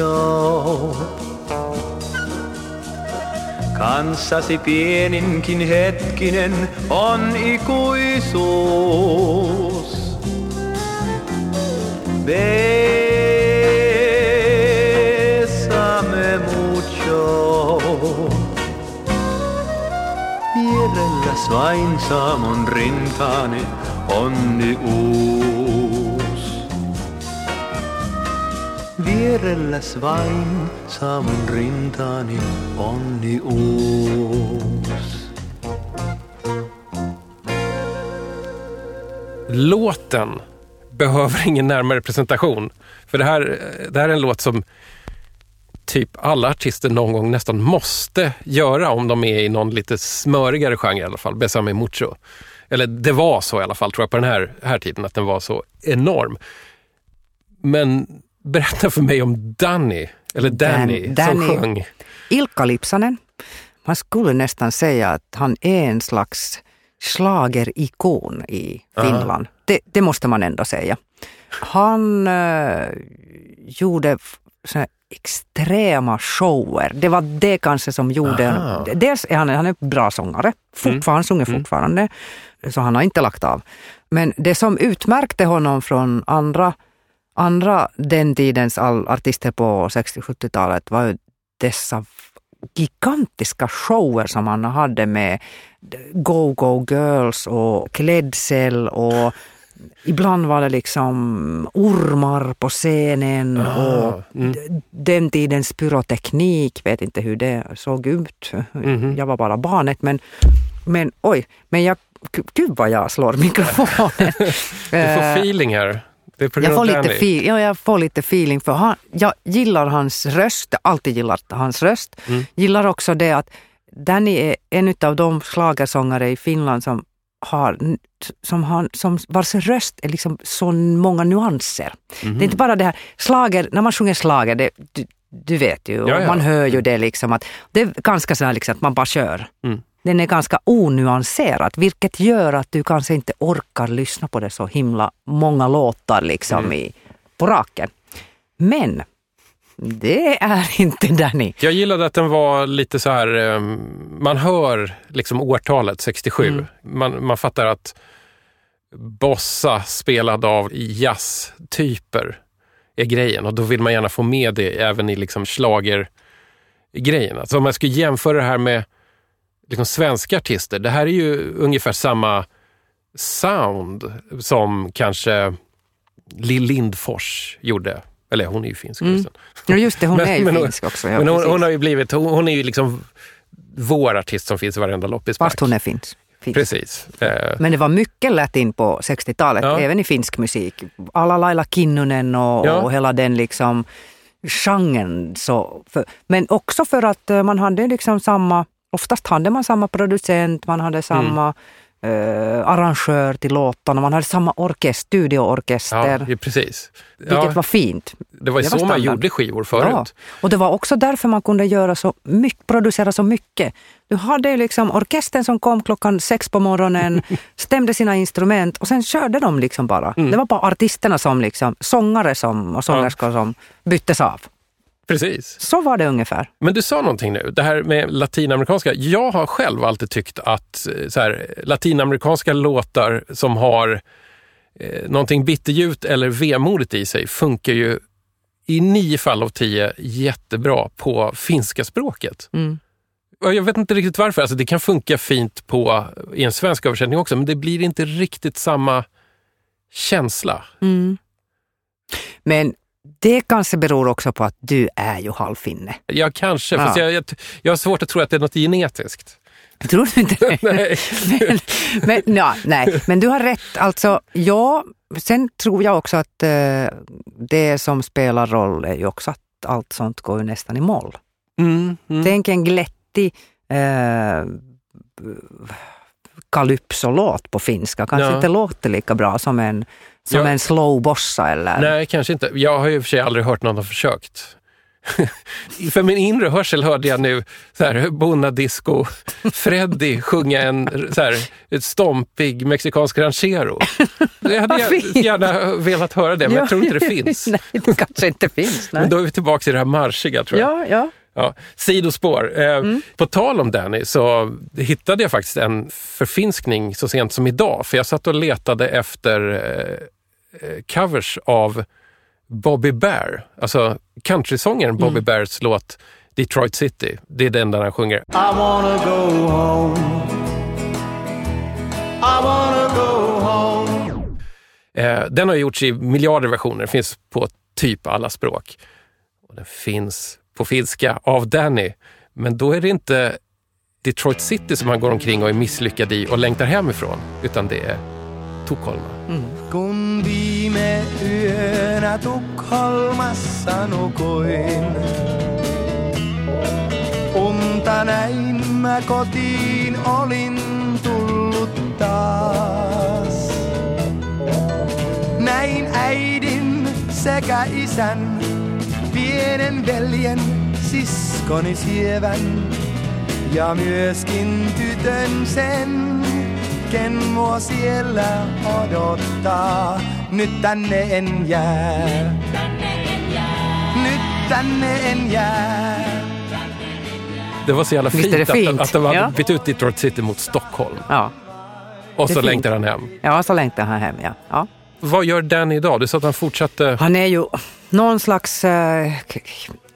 Mucho. Kanssasi pieninkin hetkinen on ikuisuus. Bésame mucho. Vierelläs vain saa mun rintaani onni uus. Vierelläs vain saa mun rintaani onni uus. Låten behöver ingen närmare presentation. För det här, det här är en låt som typ alla artister någon gång nästan måste göra om de är i någon lite smörigare genre i alla fall. Besame mucho. Eller det var så i alla fall tror jag på den här, här tiden, att den var så enorm. Men berätta för mig om Danny, eller Danny, Dan- Danny. som sjöng. Ilkka Lipsanen. Man skulle nästan säga att han är en slags slagerikon i Finland. Det, det måste man ändå säga. Han eh, gjorde såna extrema shower. Det var det kanske som gjorde... Aha. Dels är han, han är en bra sångare, fortfarande, han sjunger fortfarande, så han har inte lagt av. Men det som utmärkte honom från andra, andra den tidens all, artister på 60-70-talet var ju dessa gigantiska shower som han hade med Go-Go Girls och klädsel och ibland var det liksom ormar på scenen och d- den tidens pyroteknik, vet inte hur det såg ut. Jag var bara barnet men, men oj, men jag, gud vad jag slår mikrofonen. Du får Eh, feeling här. Det är på grund jag får, lite Danny. ja, jag får lite feeling för han, jag gillar hans röst, alltid gillat hans röst. Mm. Gillar också det att Danny är en av de schlagersångare i Finland som har, som har, som vars röst är liksom så många nyanser. Mhm. Det är inte bara det här, slager, när man sjunger slager, det, du, du vet ju, Ja, ja. man hör ju det liksom att det är ganska så här liksom att man bara kör. Mm. Den är ganska onyanserad, vilket gör att du kanske inte orkar lyssna på det så himla många låtar liksom Mm. i, på raken. Men det är inte Danny. Jag gillade att den var lite så här, eh, man hör liksom årtalet 67. Mm. Man, man fattar att Bossa spelad av jazztyper är grejen och då vill man gärna få med det även i liksom schlagergrejen. Alltså om jag skulle jämföra det här med liksom svenska artister. Det här är ju ungefär samma sound som kanske Lill Lindfors gjorde. Eller hon är ju finsk Mm. Ja, just det, hon Men- är ju men finsk också. Ja, Men hon, hon har ju blivit, hon, hon är ju liksom vår artist som finns i varenda loppisback. Fast hon är finsk. finsk. Precis. Eh, Men det var mycket latin på 60-talet, Ja. även i finsk musik. Alla Laila Kinnunen och, Ja. och hela den liksom genren. Så för, men också för att eh, man hade liksom samma, oftast hade man samma producent, man hade samma eh, arrangör till låtarna, man hade samma orkester, studioorkester. ja, precis. Vilket Ja, var fint. det var det så var man standard. gjorde skivor förut. Ja. Och det var också därför man kunde göra så mycket, producera så mycket. Du hade liksom orkestern som kom klockan sex på morgonen, stämde sina instrument och sen körde de liksom bara. Mm. Det var bara artisterna som liksom, sångare som och sångerskor som byttes av. Precis. Så var det ungefär. Men du sa någonting nu, det här med latinamerikanska. Jag har själv alltid tyckt att eh, så här, latinamerikanska låtar som har eh, någonting bitterljuvt eller vemodigt i sig funkar ju i nio fall av tio jättebra på finska språket. Mm. Jag vet inte riktigt varför. Alltså det kan funka fint på, i en svensk översättning också, men det blir inte riktigt samma känsla. Mm. Men det kanske beror också på att du är ju halvfinne. Jag kanske, Ja. fast jag, jag, jag har svårt att tro att det är något genetiskt. Tror du inte det? Nej. men, men, ja, nej, men du har rätt. Alltså, ja, sen tror jag också att eh, det som spelar roll är ju också att allt sånt går ju nästan i moll. Mm, mm. Tänk en glättig eh, calypso-låt på finska. Kanske Ja. inte låter lika bra som en, som Ja. en slow bossa eller... Nej, kanske inte. Jag har ju i och för sig aldrig hört någon ha försökt. För min inre hörsel hörde jag nu så här, Bonadisco, Freddy sjunga en så här, ett stompig mexikansk ranchero. Jag hade gärna velat höra det, men jag tror inte det finns. nej, det kanske inte finns. Nej. Men då är vi tillbaka i det här marschiga tror jag. Ja, ja. Ja, sidospår. Eh, Mm. På tal om Danny så hittade jag faktiskt en förfinskning så sent som idag. För jag satt och letade efter eh, eh, covers av Bobby Bear. Alltså countrysångaren Bobby Mm. Bears låt Detroit City. Det är den där han sjunger. I wanna go home. I wanna go home. Eh, den har gjorts i miljarder versioner. finns på typ alla språk. Och den finns på finska av Danny. Men då är det inte Detroit City som han går omkring och är misslyckad i och längtar hemifrån. Utan det är Tukholma. Mm. Kun viime yönä Tukholmassa nukuin. Unta näin mä kotiin olin tullut taas. Näin äidin sekä isän, pienen veljen, siskoni sievän. Ja myöskin tytön sen, ken mua siellä odottaa. Nyt tänne en jää. Nyt tänne en jää. Det var så jävla fint, det Att, fint? att de hade Ja. bytt ut Detroit City mot Stockholm. ja. Och så fint. längtar han hem. ja så längtar han hem. Ja. Ja. Vad gör Danny idag? Du sa att han fortsatte... Han är ju någon slags, eh,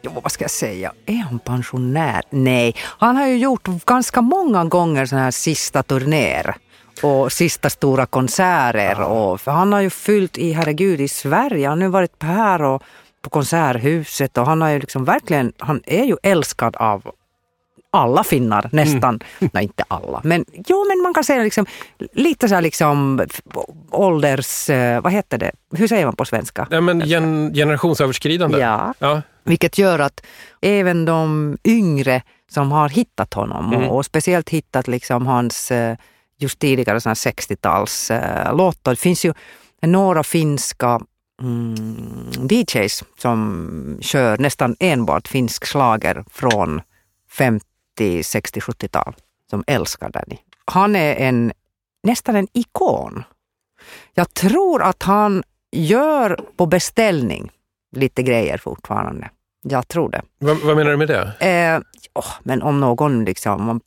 jo, vad ska jag säga, är han pensionär? Nej, han har ju gjort ganska många gånger sådana här sista turnéer och sista stora konserter. Och, för han har ju fyllt i, herregud, i Sverige. Han har ju varit här och på Konserthuset och han har ju liksom verkligen, han är ju älskad av alla finnar nästan. Nej, inte alla. Men jo, men man kan säga liksom lite så här liksom ålders... eh, Vad heter det? Hur säger man på svenska? Nej, men gen, generationsöverskridande. Ja. ja. Vilket gör att även de yngre som har hittat honom Mm. och, och speciellt hittat liksom hans eh, just tidigare såna här 60-tals eh, låtar. Det finns ju några finska mm, DJs som kör nästan enbart finsk slager från 50, 60, 70-tal som älskar Danny. Han är en, nästan en ikon. Jag tror att han gör på beställning lite grejer fortfarande. Jag tror det. Vad, vad menar du med det? Eh, åh, men om någon liksom, om,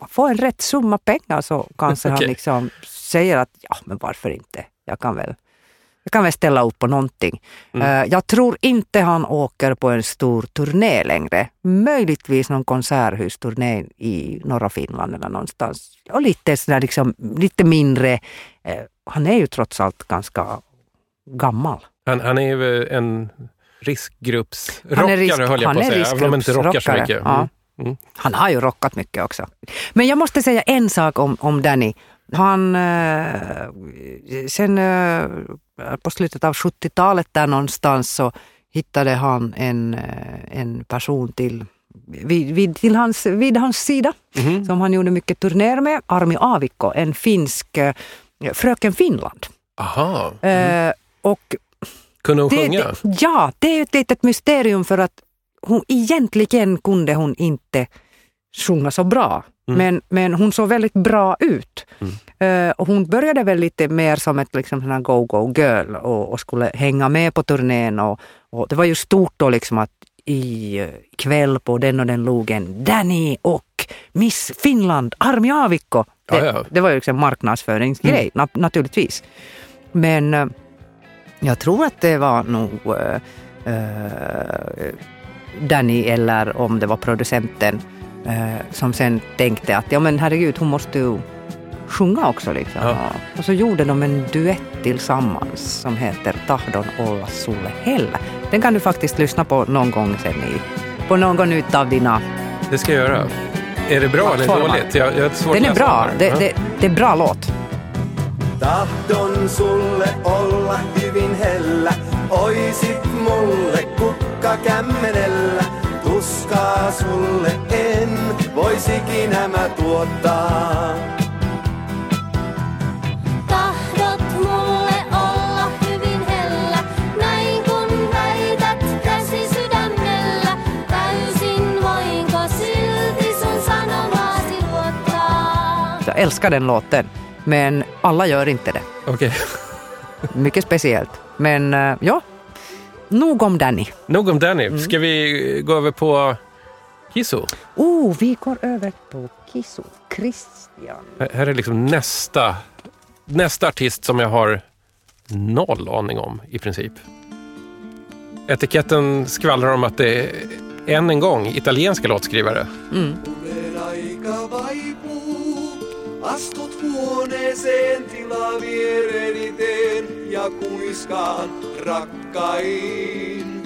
man får en rätt summa pengar så kanske han Okej. liksom säger att ja, men varför inte? Jag kan väl jag kan väl ställa upp på någonting. Mm. Eh, jag tror inte han åker på en stor turné längre. Möjligtvis någon konserthusturné i norra Finland eller någonstans. Och lite sådär liksom, lite mindre. Eh, han är ju trots allt ganska gammal. Han, han är ju en riskgruppsrockare risk- höll jag på att säga. Även om inte rockar så mycket. ja. Mm. Han har ju rockat mycket också. Men jag måste säga en sak om, om Danny. Han, eh, sen eh, på slutet av 70-talet där någonstans så hittade han en, eh, en person till, vid, vid, till hans, vid hans sida Mhm. som han gjorde mycket turnéer med, Armi Aavikko, en finsk Fröken Finland. Aha. Eh, och Kunde hon det, sjunga? det, ja, det är ett litet mysterium för att hon, egentligen kunde hon inte sjunga så bra. Mm. Men, men hon såg väldigt bra ut. Eh, och hon började väl lite mer som ett liksom, sån här go-go girl och, och skulle hänga med på turnén. Och, och det var ju stort då liksom att i eh, kväll på den och den logen, Danny och Miss Finland, Armi Aavikko. Det, Ja, ja. det var ju liksom marknadsföringsgrej Mm. na- naturligtvis. Men eh, jag tror att det var nog eh, Danny eller om det var producenten som sen tänkte att ja men herregud hon måste ju sjunga också liksom. Ja. Och så gjorde de en duett tillsammans som heter Tahdon olla sulle hellä. Den kan du faktiskt lyssna på någon gång sen i, på någon utav dina... Det ska jag göra. Är det bra eller dåligt? Jag, jag svårt Den är bra. Det, Ja. det, det är bra låt. Tahdon sulle olla hyvin hellä, oisit mulle kukka kämmenellä. Tuskaa sulle en vois ikinä mä tuottaa. Tahdot mulle olla hyvin hellä, näin kun väität käsi sydämellä. Täysin voinko silti sun sanomaasi luottaa? Jag älskar den låten. Men alla gör inte det. Okej. Mycket speciellt. Men eh, ja, nog om Danny. Nog om Danny. Mm. Ska vi gå över på Kisso? Oh, vi går över på Kisso. Christian. Här här är liksom nästa, nästa artist som jag har noll aning om i princip. Etiketten skvallrar om att det är än en gång italienska låtskrivare. Mm. Vaipuu, astut huoneeseen tila viereni teen ja kuiskaan rakkain.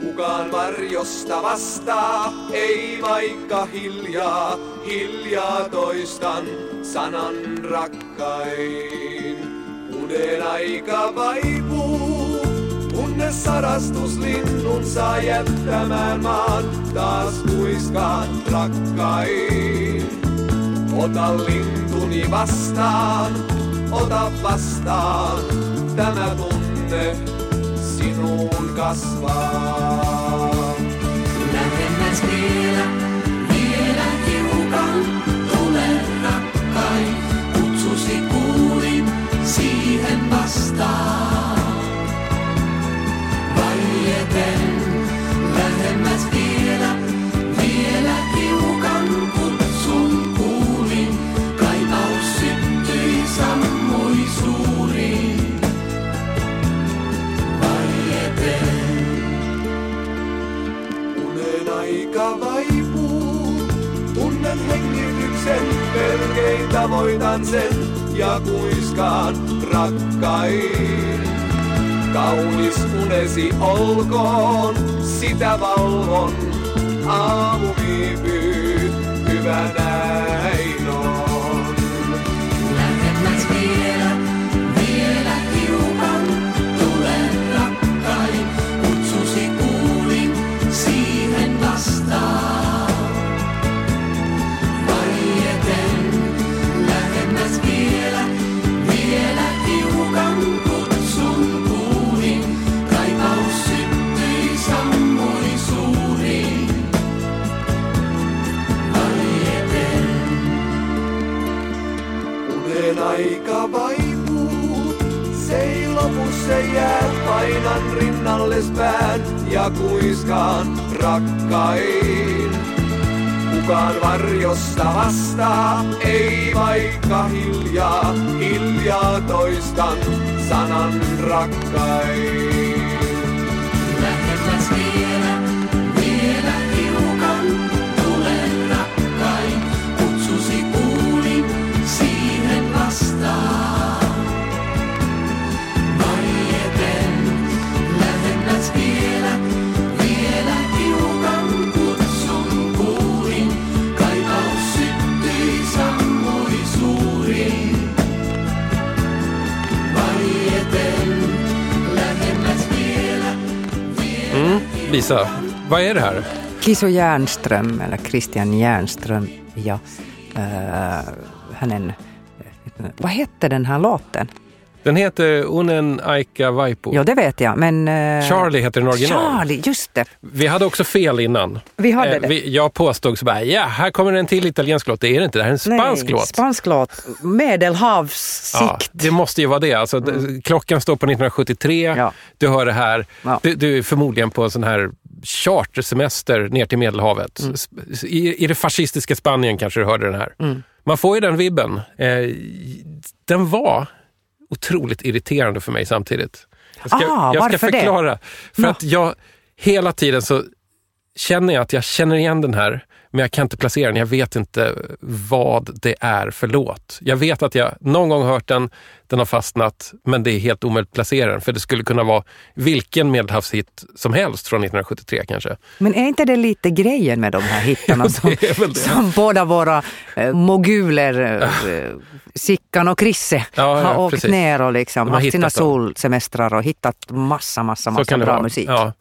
Kukaan varjosta vastaa, ei vaikka hiljaa, hiljaa toistan sanan rakkain. Unen aika vaipuu, kunnes sarastuslinnun saa jättämään maan, taas kuiskaan rakkain. Ota lintuni vastaan, ota vastaan, tämä tunne sinuun kasvaa. Lähemmäs vielä, vielä hiukan, tule rakkain, kutsusi kuulin, siihen vastaan. Vaieten, lähemmäs tunnen hengityksen, melkein tavoitan sen ja kuiskaan rakkain. Kaunis unesi olkoon, sitä valvon. Aamu viipyy, hyvä näin se jää, painan rinnalles pään ja kuiskaan rakkain. kukaan varjosta vastaa. Ei vaikka hiljaa, hiljaa toistan sanan rakkain. Lisa, vad är det här? Kiso Järnström, eller Christian Järnström, ja Uh, hänen... Eh, vad hette den här låten? Den heter Unen Aika Vaipu. Jo, det vet jag, men... äh, Charlie heter den original. Charlie, just det. Vi hade också fel innan. Vi hade Eh, det. vi, jag påstod så bara, ja, här kommer en till italiensk låt. Det är det inte, det här är en spansk Nej, låt. Spansk låt. Medelhavssikt. Ja, det måste ju vara det. Alltså, d- Klockan står på 1973, Ja. du hör det här. Ja. Du, du är förmodligen på en sån här chartersemester ner till Medelhavet. Mm. I, I det fascistiska Spanien kanske du hörde den här. Mm. Man får ju den vibben. Eh, den var otroligt irriterande för mig samtidigt. Jag ska, Ah, jag ska varför det? förklara. För att jag hela tiden så känner jag att jag känner igen den här, men jag kan inte placera den. Jag vet inte vad det är för låt. Jag vet att jag någon gång hört den, den har fastnat, men det är helt omöjligt att placera den. För det skulle kunna vara vilken medelhavshit som helst från 1973 kanske. Men är inte det lite grejen med de här hittarna som, som båda våra eh, moguler, eh, Sickan och Krisse, Ja, ja, har åkt precis. ner och liksom haft sina dem. solsemestrar och hittat massa, massa, massa bra musik. Ja.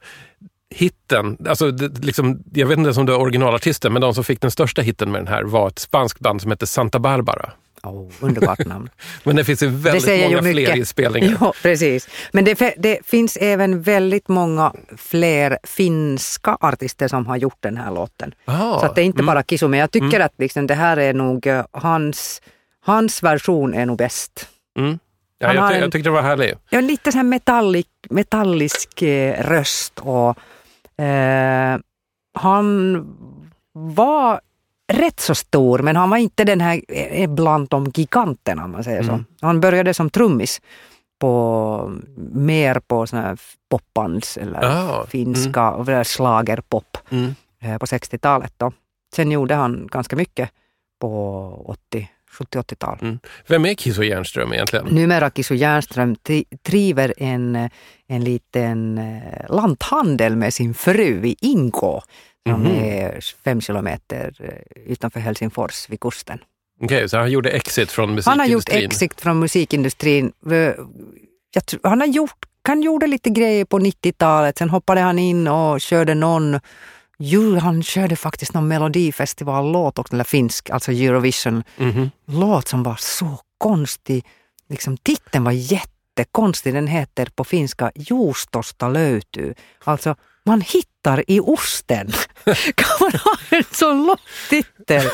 Hitten, alltså det, liksom, jag vet inte om det är originalartisten, men de som fick den största hitten med den här var ett spanskt band som hette Santa Barbara. Oh, underbart namn. Men det finns ju det väldigt säger många fler inspelningar. Ja, precis. Men det, det finns även väldigt många fler finska artister som har gjort den här låten. Ah, Så det är inte mm. bara Kisu, men jag tycker att liksom det här är nog eh, hans, hans version är nog bäst. Mm. Ja, jag, har ty- en- jag tyckte det var härligt. Ja, lite så här metallic, metallisk eh, röst och eh, han var rätt så stor men han var inte den här eh, bland de giganterna om man säger så. Mm. Han började som trummis på mer på såna här popbands eller Ah, finska och schlagerpop Mm. eh, på 60-talet. Då. Sen gjorde han ganska mycket på 80, 70-80-tal. Mm. Vem är Kiso Järnström egentligen? Numera Kisu Järnström driver en, en liten eh, lanthandel med sin fru i Inkå som Mhm. är fem kilometer eh, utanför Helsingfors vid kusten. Okej, så han gjorde exit från Han musikindustrin. har gjort exit från musikindustrin. Eh, tror, han har gjort, han gjorde lite grejer på 90-talet, sen hoppade han in och körde någon Jo, han körde faktiskt någon melodifestivallåt eller finsk, alltså Eurovision-låt Mhm. som var så konstig. Liksom, titeln var jättekonstig. Den heter på finska Juustosta löytyy. Alltså, man hittar i osten. Kan man ha en sån lång titel?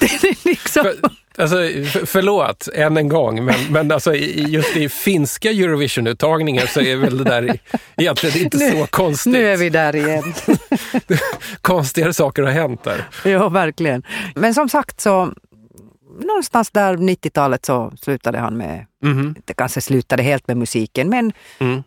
Det är liksom... Alltså, för, förlåt, än en gång, men, men alltså, i- just i finska Eurovision-uttagningen så är väl det där egentligen inte så konstigt. Nu är vi där igen. Konstigare saker har hänt där. ja, verkligen. Men som sagt så, någonstans där 90-talet så slutade han med, Mhm. det kanske slutade helt med musiken, men Mm.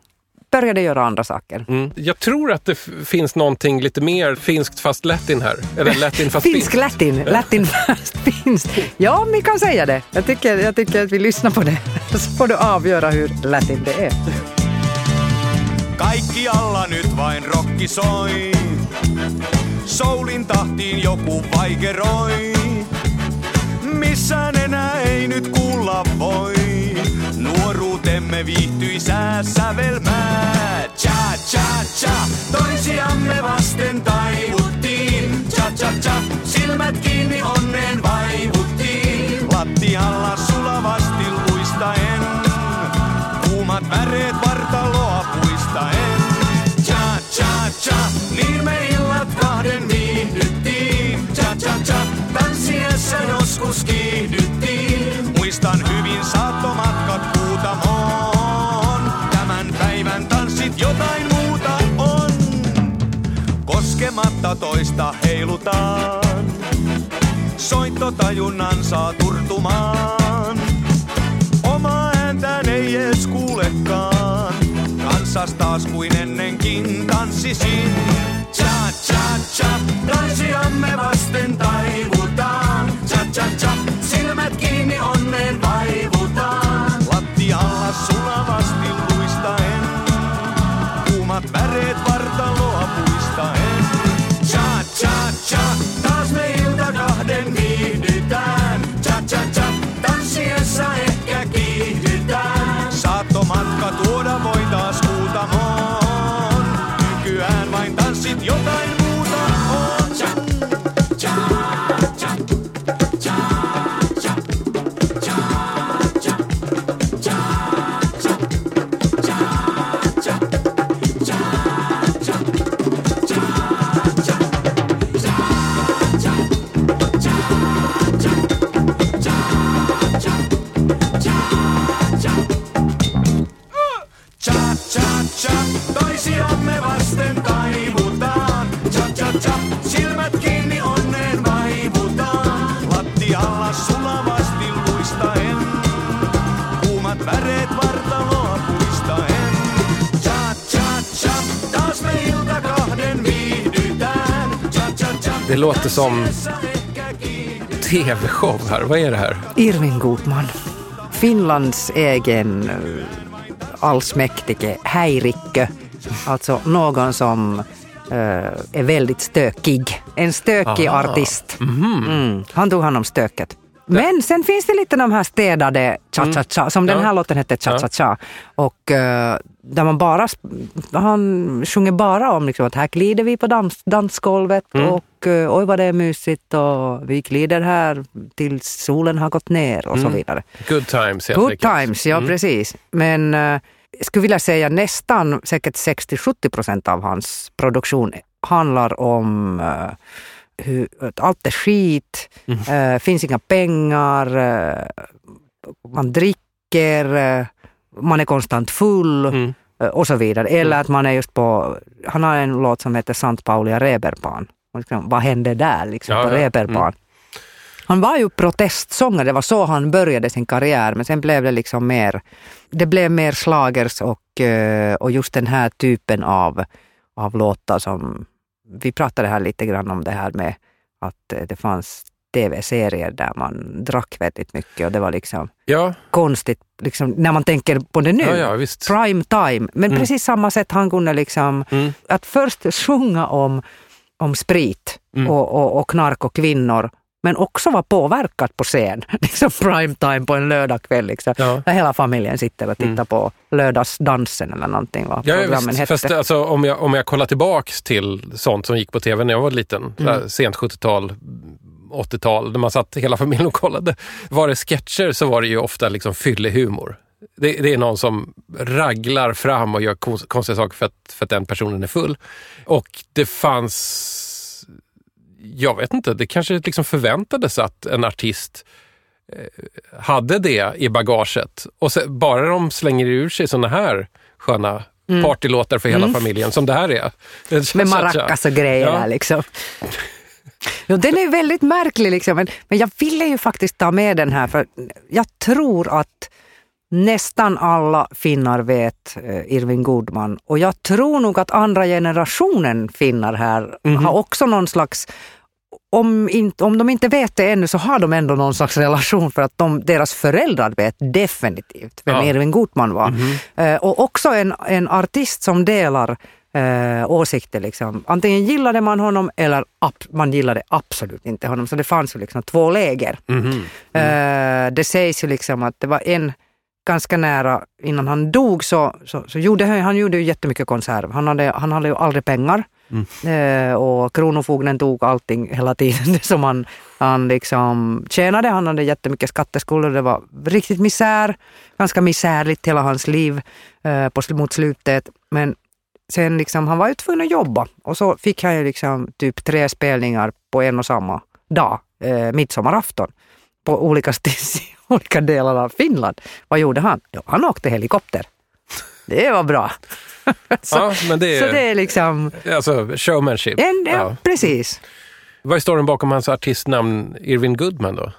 Började göra andra saker. Mm. Jag tror att det finns någonting lite mer finskt fast latin här. Eller latin fast Finsk finskt. latin, latin fast finskt. Ja, vi kan säga det. Jag tycker, jag tycker att vi lyssnar på det. Så får du avgöra hur latin det är. Kaikkialla nyt vain rokki soi. Soulin tahtiin joku vaikeroi. Missään enää ei nyt kuulla voi. Nuoruutemme viihtyisää sävelmää. Cha cha cha, toisiamme vasten taivuttiin. Cha cha cha, silmät kiinni onneen vaivuttiin. Lattialla sulavasti luistaen. Kuumat väreet vartaloa puistaen. Cha cha cha, niin me illat kahden viihdyttiin. Cha cha cha, tanssiessa joskus kiihdyttiin. Muistan hyvin on. Koskematta toista heilutaan. tahtotajunnan saa turtumaan. Oma ääntään ei edes kuulekaan. Kanssas taas kuin ennenkin tanssisin. Cha cha cha, naisiamme vasten taivutaan. Cha cha cha, silmät kiinni onneen vaivutaan. Lattialla sulavasti luistaen, kuumat väreet vartaloa silmät kiinni onneen vaivutaan. Lattialla sulavasti luistaen, kuumat väreet vartaloa puistaen. Cha cha cha, taas me ilta kahden viihdytään. Cha cha cha, Det låter som tv-show här. Vad är det här? Irving Goodman. Finlands egen eh, allsmäktige häirikkö. Alltså någon som är väldigt stökig. En stökig Aha. artist. Mm. Han tog hand om stöket. Men sen finns det lite de här städade cha-cha-cha, som den Ja. här låten hette cha-cha-cha. Och eh, där man bara, han sjunger bara om liksom, att här glider vi på dans, dansgolvet och eh, oj vad det är mysigt och vi glider här tills solen har gått ner och så vidare. Good times helt Good enkelt. times, ja precis. Men eh, jag skulle vilja säga nästan säkert 60-70 procent av hans produktion handlar om eh, hur, allt är skit, eh, finns inga pengar, eh, man dricker, man är konstant full Mm. och så vidare. Eller att man är just på, han har en låt som heter Sant Paulia Reeperbahn. Och Liksom, vad hände där liksom, Ja, på ja. Reeperbahn? Han var ju protestsångare, det var så han började sin karriär, men sen blev det liksom mer, det blev mer slagers och, eh, och just den här typen av, av låtar som, vi pratade här lite grann om det här med att eh, det fanns tv-serier där man drack väldigt mycket och det var liksom Ja, konstigt, liksom, när man tänker på det nu. ja, ja. Prime time. Men precis samma sätt han kunde liksom, Mm. att först sjunga om, om sprit Mm. och, och, och knark och kvinnor, men också vara påverkad på scen. Liksom prime time på en lördagkväll. Liksom. Ja. Där hela familjen sitter och tittar Mm. på lördagsdansen eller någonting. Vad Ja, programmen visst. hette. Fast alltså, om, jag, om jag kollar tillbaks till sånt som gick på tv när jag var liten, Mm. sådär sent 70-tal, 80-tal, när man satt hela familjen och kollade. Var det sketcher så var det ju ofta liksom fyllehumor. Det, det är någon som raglar fram och gör kons- konstiga saker för att, för att den personen är full. Och det fanns, jag vet inte, det kanske liksom förväntades att en artist eh, hade det i bagaget. Och så, bara de slänger ur sig såna här sköna partylåtar för hela familjen, som det här är. Med maracas och grejer Ja. liksom. Jo, den är väldigt märklig liksom. Men, men jag ville ju faktiskt ta med den här för jag tror att nästan alla finnar vet eh, Irving Goodman och jag tror nog att andra generationen finnar här Mhm. har också någon slags om, inte, om de inte vet det ännu så har de ändå någon slags relation för att de, deras föräldrar vet definitivt vem Ja. Irving Goodman var. Eh, och också en, en artist som delar eh, åsikter. Liksom. Antingen gillade man honom eller man gillade absolut inte honom. Så det fanns ju liksom två läger. Mhm. Eh, det sägs ju liksom att det var en ganska nära, innan han dog så, så, så gjorde han, han gjorde ju jättemycket konserv. Han hade, han hade ju aldrig pengar. Eh, och Kronofogden tog allting hela tiden det som han, han liksom tjänade. Han hade jättemycket skatteskulder. Det var riktigt misär. Ganska misärligt hela hans liv eh, på, mot slutet. Men sen liksom, han var ju tvungen att jobba. Och så fick han ju liksom typ tre spelningar på en och samma dag, eh, midsommarafton, på olika, olika delar av Finland. Vad gjorde han? Jo, han åkte helikopter. Det var bra. så, Ja, men det är, så det är liksom, alltså showmanship. en, ja. Ja. precis. Vad är storyn bakom hans artistnamn Irvin Goodman då?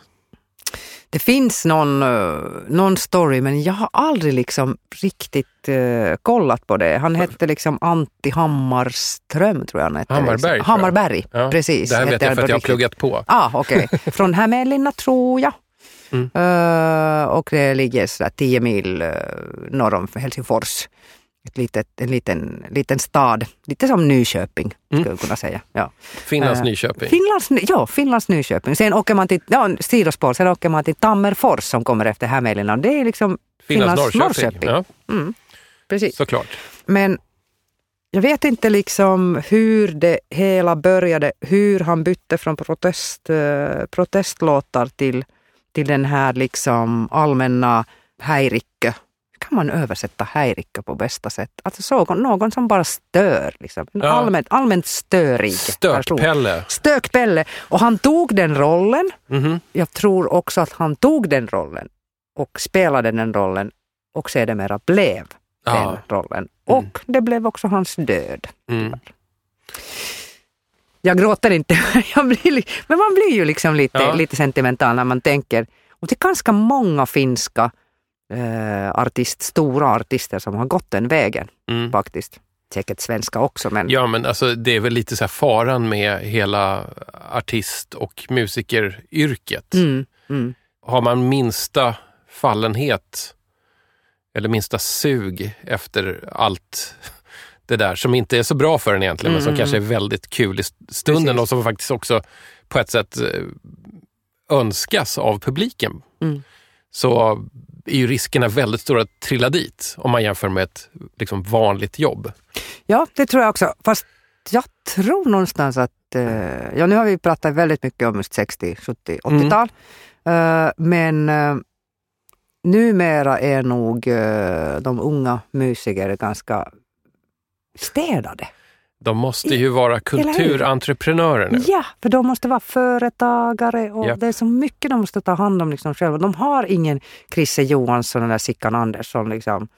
Det finns någon, eh, någon story men jag har aldrig liksom riktigt eh, kollat på det. Han hette liksom Antti Hammarström tror jag han hette. Hammarberg, Liksom. tror jag. Hammarberg, Ja, precis. Det här vet jag för att jag har pluggat på. Ah, okej. Från Hämeenlinna tror jag. Mm. Eh, och det ligger sådär 10 mil uh, norr om Helsingfors. Ett litet, en liten, liten stad, lite som Nyköping skulle jag kunna säga. Ja. Finlands Eh, Nyköping. Finlands, ja, Finlands Nyköping. Sen åker man till, ja, sidospår, sen åker man till Tammerfors som kommer efter Hämeenlinna. Det är liksom Finlands Finlands Norrköping. Norrköping. Ja, Mm, precis. såklart. Men jag vet inte liksom hur det hela började, hur han bytte från protest, eh, protestlåtar till, till den här liksom allmänna häirikkö. Kan man översätta häirikkö på bästa sätt? Alltså så, någon som bara stör. Liksom. En Ja. allmänt, allmänt störig person. Stökpelle. Stökpelle. Och han tog den rollen. Mhm. Jag tror också att han tog den rollen och spelade den rollen och sedermera blev den Ja. rollen. Och det blev också hans död. Mm. Jag gråter inte, jag blir, li- men man blir ju liksom lite, Ja. lite sentimental när man tänker. Och det är ganska många finska eh, artist, stora artister som har gått den vägen Mm. faktiskt. Säkert svenska också men Ja, men alltså, det är väl lite så här faran med hela artist och musikeryrket. mm, mm, Har man minsta fallenhet eller minsta sug efter allt det där som inte är så bra för en egentligen, men som Mm, kanske är väldigt kul i stunden Precis. och som faktiskt också på ett sätt eh, önskas av publiken. Mm. Så är ju riskerna väldigt stora att trilla dit om man jämför med ett liksom, vanligt jobb. Ja, det tror jag också. Fast jag tror någonstans att, eh, ja nu har vi pratat väldigt mycket om just 60, 70, 80-tal. Eh, men eh, numera är nog de unga musiker ganska städade. De måste ju vara kulturentreprenörer nu. Ja, för de måste vara företagare och Japp. det är så mycket de måste ta hand om liksom själva. De har ingen Chrisse Johansson eller Sickan Andersson liksom,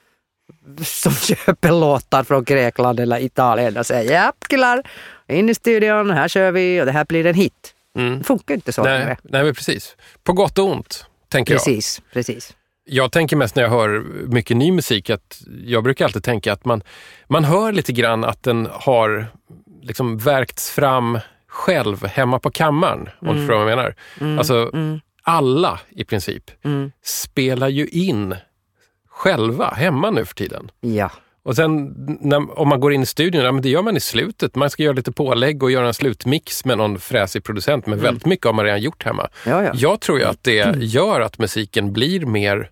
som köper låtar från Grekland eller Italien och säger ja killar, in i studion, här kör vi och det här blir en hit. Mm. Det funkar inte så Nej, längre. nej, men precis. På gott och ont, tänker jag. Precis, precis. Jag tänker mest när jag hör mycket ny musik att jag brukar alltid tänka att man, man hör lite grann att den har liksom verkts fram själv hemma på kammaren. Om du förstår vad jag menar. Alltså, alla i princip Mm. spelar ju in själva hemma nu för tiden. Ja. Och sen när, om man går in i studion, ja, men det gör man i slutet. Man ska göra lite pålägg och göra en slutmix med någon fräsig producent. Men väldigt mycket har man redan gjort hemma. Ja, ja. Jag tror ju att det gör att musiken blir mer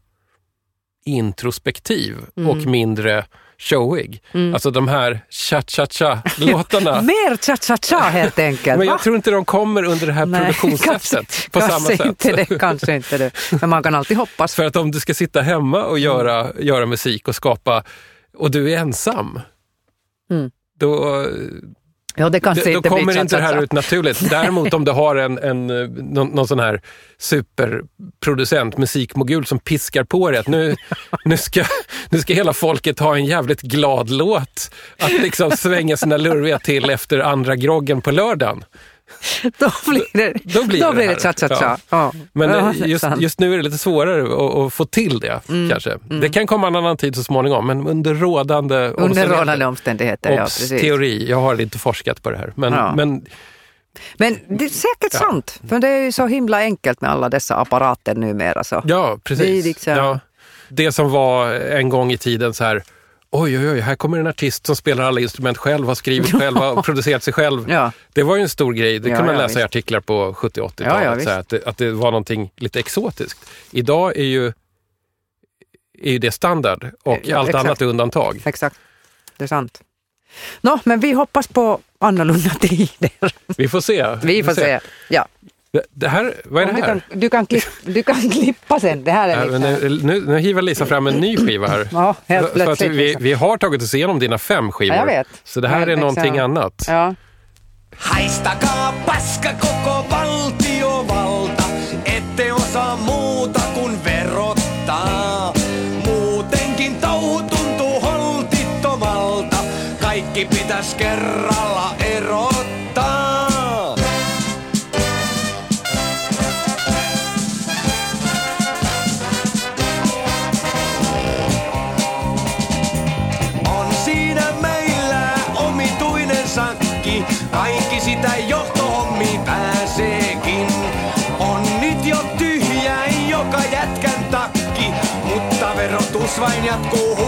introspektiv och mindre showig. Alltså de här cha-cha-cha-låtarna. Mer cha-cha-cha helt enkelt. Men jag tror inte de kommer under det här Nej, produktionssättet på samma sätt. Inte det, kanske inte det. Men man kan alltid hoppas. För att om du ska sitta hemma och göra, Mm. göra musik och skapa och du är ensam, Mm. då, Ja, det kanske då, då inte kommer blir inte det här ut naturligt. Däremot om du har en, en, någon, någon sån här superproducent, musikmogul som piskar på dig att nu, nu, ska, nu ska hela folket ha en jävligt glad låt att liksom svänga sina lurviga till efter andra groggen på lördagen. Då blir det, Då blir då det blir det cha-cha-cha. Ja. Ja. Men eh, det just, just nu är det lite svårare att, att få till det kanske. Det kan komma en annan tid så småningom, men under rådande Under omständigheter. rådande omständigheter, ja precis. teori, jag har inte forskat på det här. Men, Ja. men Men det är säkert Ja. sant, för det är ju så himla enkelt med alla dessa apparater numera. Så. ja, Det precis. liksom- Ja. Det som var en gång i tiden så här, oj oj oj, här kommer en artist som spelar alla instrument själv, har skrivit själv, har producerat sig själv. Ja. Det var ju en stor grej, det Ja, kunde man läsa i visst. artiklar på 70 80 Ja, talet ja, så visst. här, att, det, att det var någonting lite exotiskt. Idag är ju, är ju det standard och Ja, allt exakt. annat är undantag. Exakt, det är sant. Nå, men vi hoppas på annorlunda tider. Vi får se. Vi får se. Ja. Det, här, vad är det Du här? kan, du, kan klipp, du kan klippa sen. Det här är Ja, liksom... nu, nu, nu hivar Lisa fram en ny skiva här. Ja, helt för att plötsligt, vi, liksom. vi har tagit oss igenom dina fem skivor. Ja, jag vet. Så det här Men är någonting liksom- annat. Ja. Haistakaa paska koko valtiovalta, ette osaa muuta kuin verottaa. Muutenkin touhu tuntuu holtittomalta, kaikki pitäis kerralla Svajňatkou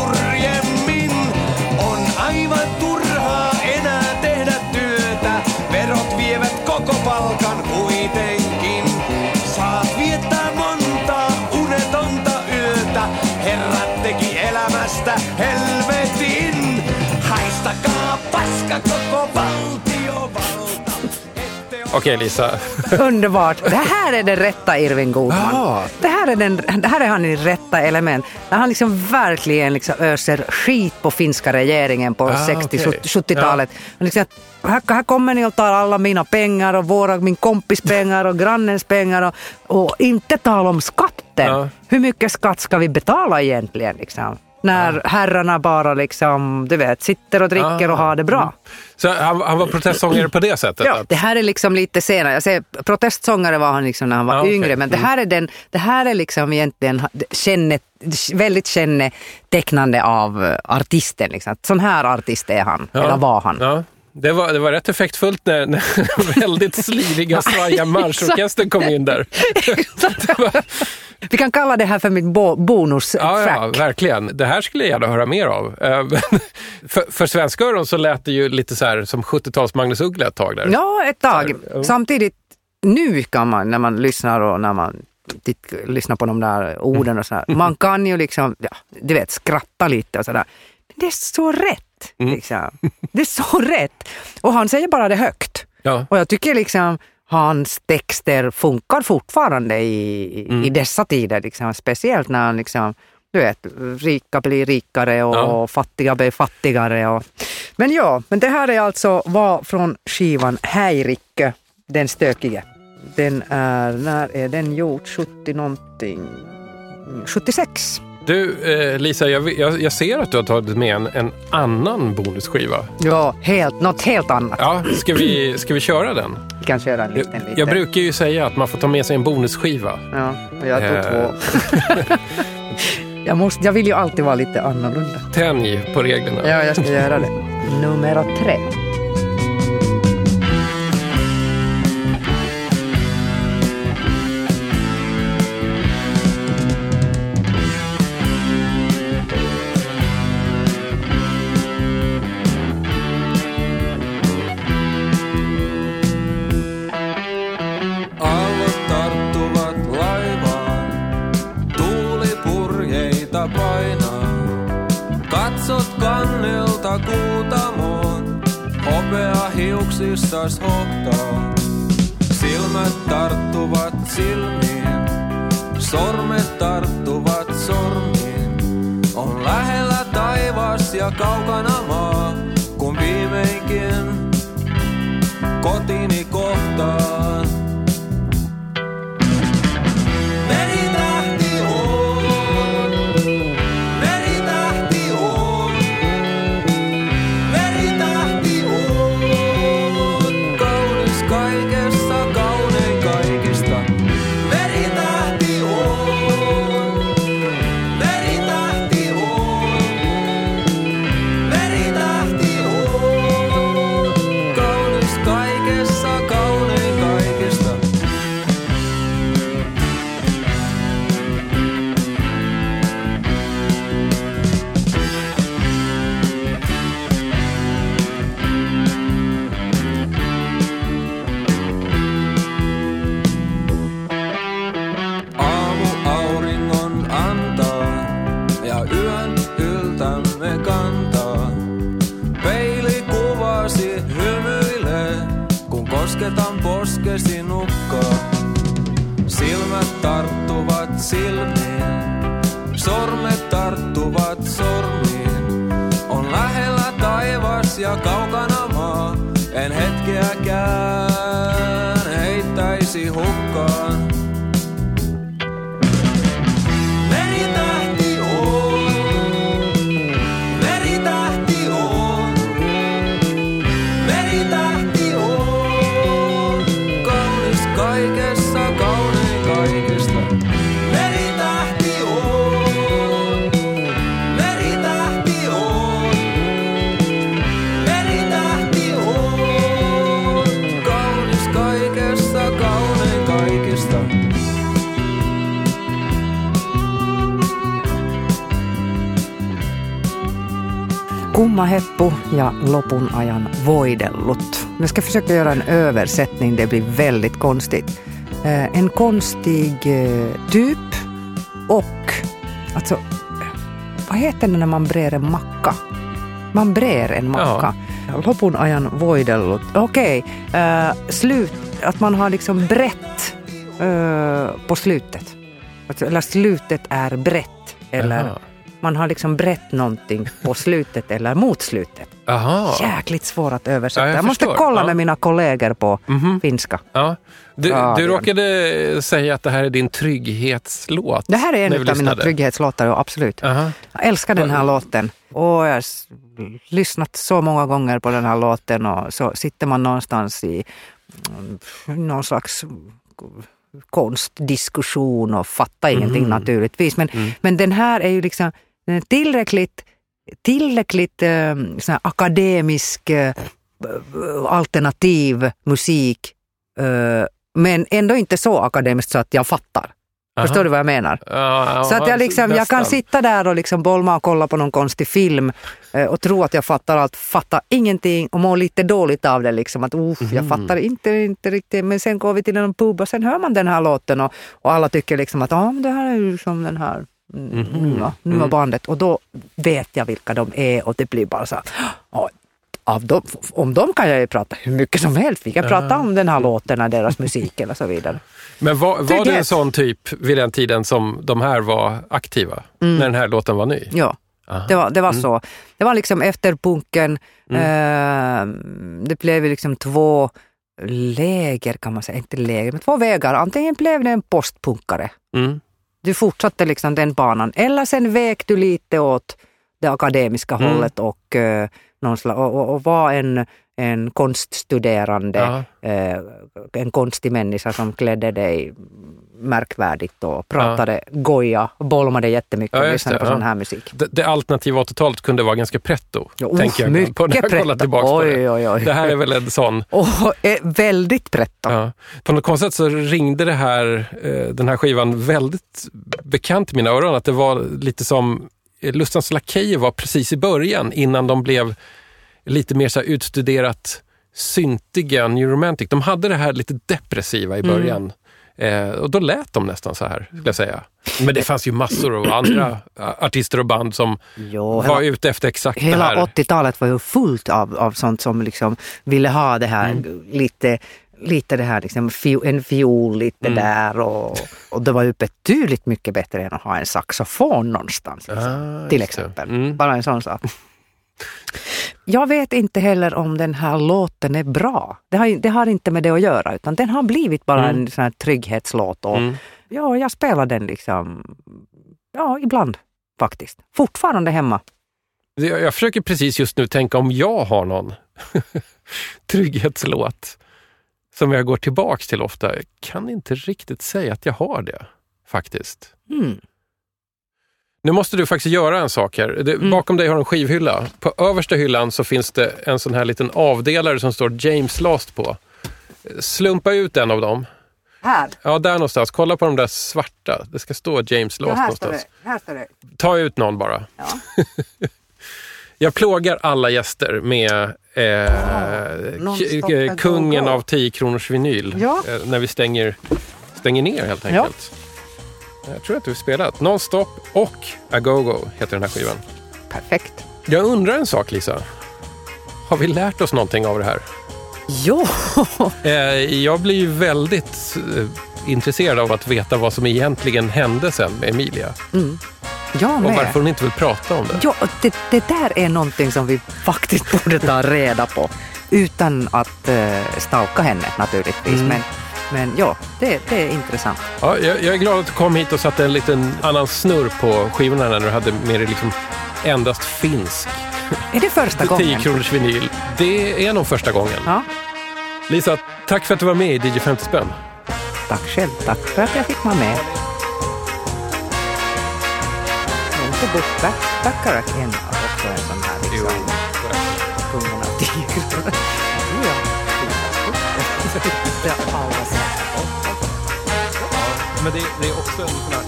Okej Lisa, Underbart. Det här är den rätta Irving Goodman. Ja. Det, här är den, det här är han i rätta element. Han liksom verkligen liksom öser skit på finska regeringen på Ah, 60 okej. 70-talet. Han Liksom, här, här kommer ni och tar alla mina pengar och våra, min kompis pengar och grannens pengar och, och inte tala om skatten. Ja. Hur mycket skatt ska vi betala egentligen? Liksom? När herrarna bara liksom, du vet, sitter och dricker Ah. och har det bra. så han, han var protestsångare på det sättet? Ja, att- det här är liksom lite senare. Jag säger, protestsångare var han liksom när han var Ja, okej. yngre, men det här är, den, det här är liksom egentligen känne, väldigt kännetecknande av eh, artisten. Liksom. Sån här artist är han, Ja. eller var han. Ja. Det var, det var rätt effektfullt när, när väldigt sliriga svaja marschorkestern kom in där. Vi kan kalla det här för mitt bo, bonustrack. Ja, ja, verkligen. Det här skulle jag gärna höra mer av. Eh, för, för svenska öron så lät det ju lite så här som 70-tals Magnus Uggla ett tag där. Ja, ett tag. ja. Samtidigt, nu kan man, när man lyssnar och när man titt, lyssnar på de där orden och sådär, man kan ju liksom, ja, du vet, skratta lite och sådär. Men det är så rätt. Liksom. Det är så rätt. Och han säger bara det högt. Ja. Och jag tycker liksom hans texter funkar fortfarande i, i dessa tider. Liksom. Speciellt när han liksom, du vet, rika blir rikare och Ja. fattiga blir fattigare. Och... Men ja, men det här är alltså var från skivan Häirikkö, den stökige. Den är, när är den gjord? 70 någonting? Mm, 76. Du, eh, Lisa, jag, jag, jag ser att du har tagit med en, en annan bonusskiva. Ja, helt, något helt annat. Ja, ska vi, ska vi köra den? Vi kan köra en liten. Jag, liten. jag brukar ju säga att man får ta med sig en bonusskiva. Ja, och jag tog Eh. två. jag, måste, jag vill ju alltid vara lite annorlunda. Tänj på reglerna. Ja, jag ska göra det. Nummer tre. Hiuksissas hohtaa. Silmät tarttuvat silmiin, sormet tarttuvat sormiin. On lähellä taivas ja kaukana maa, kun viimeinkin hope Tomma Heppu ja lopun ajan voidellut. Jag ska försöka göra en översättning, det blir väldigt konstigt. Eh, en konstig eh, typ och, alltså, vad heter det när man brer en macka? Man brer en macka. Lopun ajan voidellut. Okej, eh, slut, att man har liksom brett eh, på slutet. Alltså, eller slutet är brett. Eller Jaha. Man har liksom brett någonting på slutet eller mot slutet. Aha. Jäkligt svårt att översätta. Ja, jag jag måste förstår. kolla Ja. med mina kollegor på Mhm. finska. Ja. Du, Ja, du råkade säga att det här är din trygghetslåt. Det här är en av mina trygghetslåtar, absolut. Aha. Jag älskar den här låten. Och jag har lyssnat så många gånger på den här låten och så sitter man någonstans i mm, någon slags konstdiskussion och fattar ingenting Mhm. naturligtvis. Men, Mm. men den här är ju liksom den är tillräckligt, tillräckligt eh, sån akademisk eh, alternativ musik eh, men ändå inte så akademiskt så att jag fattar. Aha. Förstår du vad jag menar? Ja, Så att jag, liksom, jag kan sitta där och liksom bolma och kolla på någon konstig film eh, och tro att jag fattar allt, fattar ingenting och må lite dåligt av det. Liksom, att uff, jag Mhm. fattar inte, inte riktigt. Men sen går vi till en pub och sen hör man den här låten och, och alla tycker liksom att ah, det här är ju som den här mm, Mhm. nya, nya Mm. bandet. Och då vet jag vilka de är och det blir bara så här, "Ah, av dem, om dem kan jag ju prata hur mycket som helst. Vi kan prata om den här låten, och deras musik eller så vidare. Men var, var du en sån typ vid den tiden som de här var aktiva? När den här låten var ny? Ja. Aha. Det var, det var så. Det var liksom efter punken. Eh, det blev liksom två läger kan man säga, inte läger, men två vägar. Antingen blev det en postpunkare. Du fortsatte liksom den banan. Eller sen vek du lite åt det akademiska Mm. hållet och, eh, någon slags, och, och, och var en, en konststuderande, eh, en konstig människa som klädde dig märkvärdigt och pratade goja, bolmade jättemycket Ja, och lyssnade det, på ja. sån här musik. Det, det alternativa 80-talet kunde vara ganska pretto, Ja, tänker jag. på när jag kollar tillbaka på Oj, det. oj, oj. Det här är väl en sån. Är väldigt pretto. Ja. På något konstigt sätt så ringde det här, eh, den här skivan väldigt bekant i mina öron. Att det var lite som eh, Lustans Lakejer var precis i början innan de blev lite mer så utstuderat syntiga New Romantic. De hade det här lite depressiva i Mm. Eh, och då lät de nästan så här, skulle jag säga. Men det fanns ju massor av andra artister och band som Jo, var hela, ute efter exakt det hela här. 80-talet var ju fullt av, av sånt som liksom ville ha det här Mm. lite Lite det här, liksom, en fiol lite Mm. där och, och det var ju betydligt mycket bättre än att ha en saxofon någonstans. Liksom, Ah, till exempel. Mm. Bara en sån sak. Jag vet inte heller om den här låten är bra. Det har, det har inte med det att göra utan den har blivit bara Mm. en sån här trygghetslåt. Och, Mm. Ja, jag spelar den liksom, ja ibland faktiskt. Fortfarande hemma. Jag, jag försöker precis just nu tänka om jag har någon trygghetslåt som jag går tillbaks till ofta. Jag kan inte riktigt säga att jag har det, faktiskt. Mm. Nu måste du faktiskt göra en sak här. Det, Mm. Bakom dig har du en skivhylla. På översta hyllan så finns det en sån här liten avdelare som står James Last på. Slumpa ut en av dem. Här, Ja, där någonstans. Kolla på de där svarta. Det ska stå James Last ja, här, står någonstans. det, här står det. Ta ut någon bara. Ja. Jag plågar alla gäster med eh, eh, kungen av 10 kronors vinyl. Ja. Eh, när vi stänger, stänger ner helt Ja. enkelt. Jag tror att vi spelat. Non-stop och Agogo heter den här skivan. Perfekt. Jag undrar en sak Lisa. Har vi lärt oss någonting av det här? Jo, Eh, jag blir ju väldigt eh, intresserad av att veta vad som egentligen hände sen med Emilia. jag Och med. varför hon inte vill prata om det. Ja, det, det där är någonting som vi faktiskt borde ta reda på. Utan att uh, stalka henne naturligtvis. Mm. Men, men ja, det, det är intressant. Ja, jag, jag är glad att du kom hit och satte en liten annan snurr på skivorna när du hade med dig liksom endast finsk Är det första 10 gången? kronors vinyl. Det är nog första gången. Ja, Lisa, tack för att du var med i DJ 50 spänn. tack själv. Tack för att jag fick vara med. Inte Bush Back- Bacharach en Men det, det är också en sån här...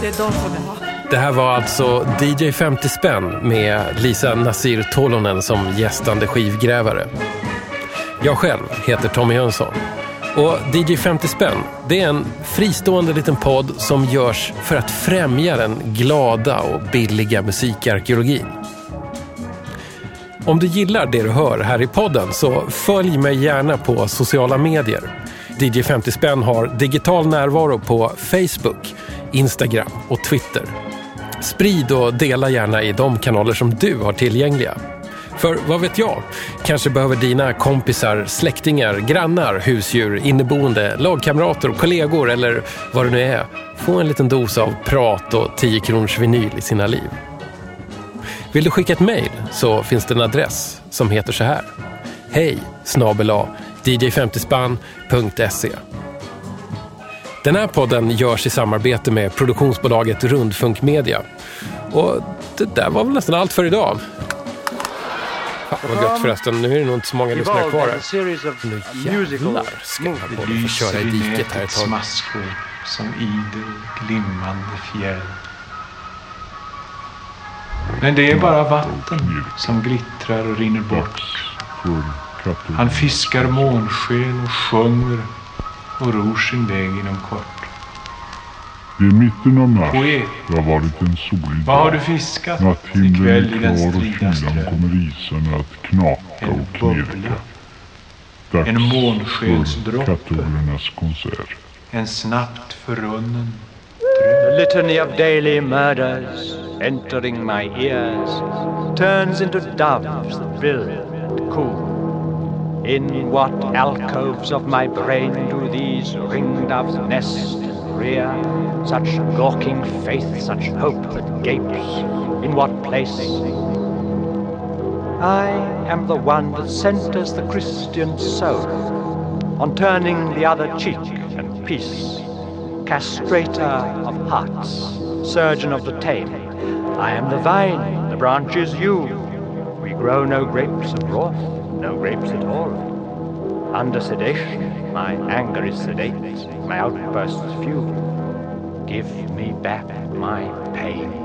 Det är de som är Det här var alltså DJ 50 spänn med Lisa Nasir Tolonen som gästande skivgrävare. Jag själv heter Tommy Jönsson. Och DJ 50 spänn, det är en fristående liten podd som görs för att främja den glada och billiga musikarkeologin. Om du gillar det du hör här i podden så följ mig gärna på sociala medier. DJ 50 spänn har digital närvaro på Facebook, Instagram och Twitter. Sprid och dela gärna i de kanaler som du har tillgängliga. För vad vet jag, kanske behöver dina kompisar, släktingar, grannar, husdjur, inneboende, lagkamrater kollegor eller vad det nu är få en liten dos av prat och 10 kronors vinyl i sina liv. Vill du skicka ett mejl så finns det en adress som heter så här. Hej snabela dj50spann.se Den här podden görs i samarbete med produktionsbolaget Rundfunk Media. Och det där var väl nästan allt för idag. Fan vad gött förresten, nu är det nog inte så många lyssnare kvar här. Nu jävlar ska den här podden få köra i diket här ett tag. maskor som idel glimmande fjäll. Men det är bara vatten som glittrar och rinner bort. Han fiskar månsken och sjunger och ror sin väg inom kort. Det är mitten av mars. Poet. Det har varit en solig Vad har dag. du fiskat Natthimlen är klar och kylan kommer isarna att knaka En och knirka. Dags En månskensdroppe. för katollernas konsert. En snabbt förrunnen The litany of daily murders entering my ears turns into doves that build and coo. In what alcoves of my brain do these ringdoves nest and rear? Such gawking faith, such hope that gapes. In what place? I am the one that centers the Christian soul on turning the other cheek and peace castrator of hearts, surgeon of the tame. I am the vine, the branches you. We grow no grapes of wrath, no grapes at all. Under sedation, my anger is sedate, my outbursts few. Give me back my pain.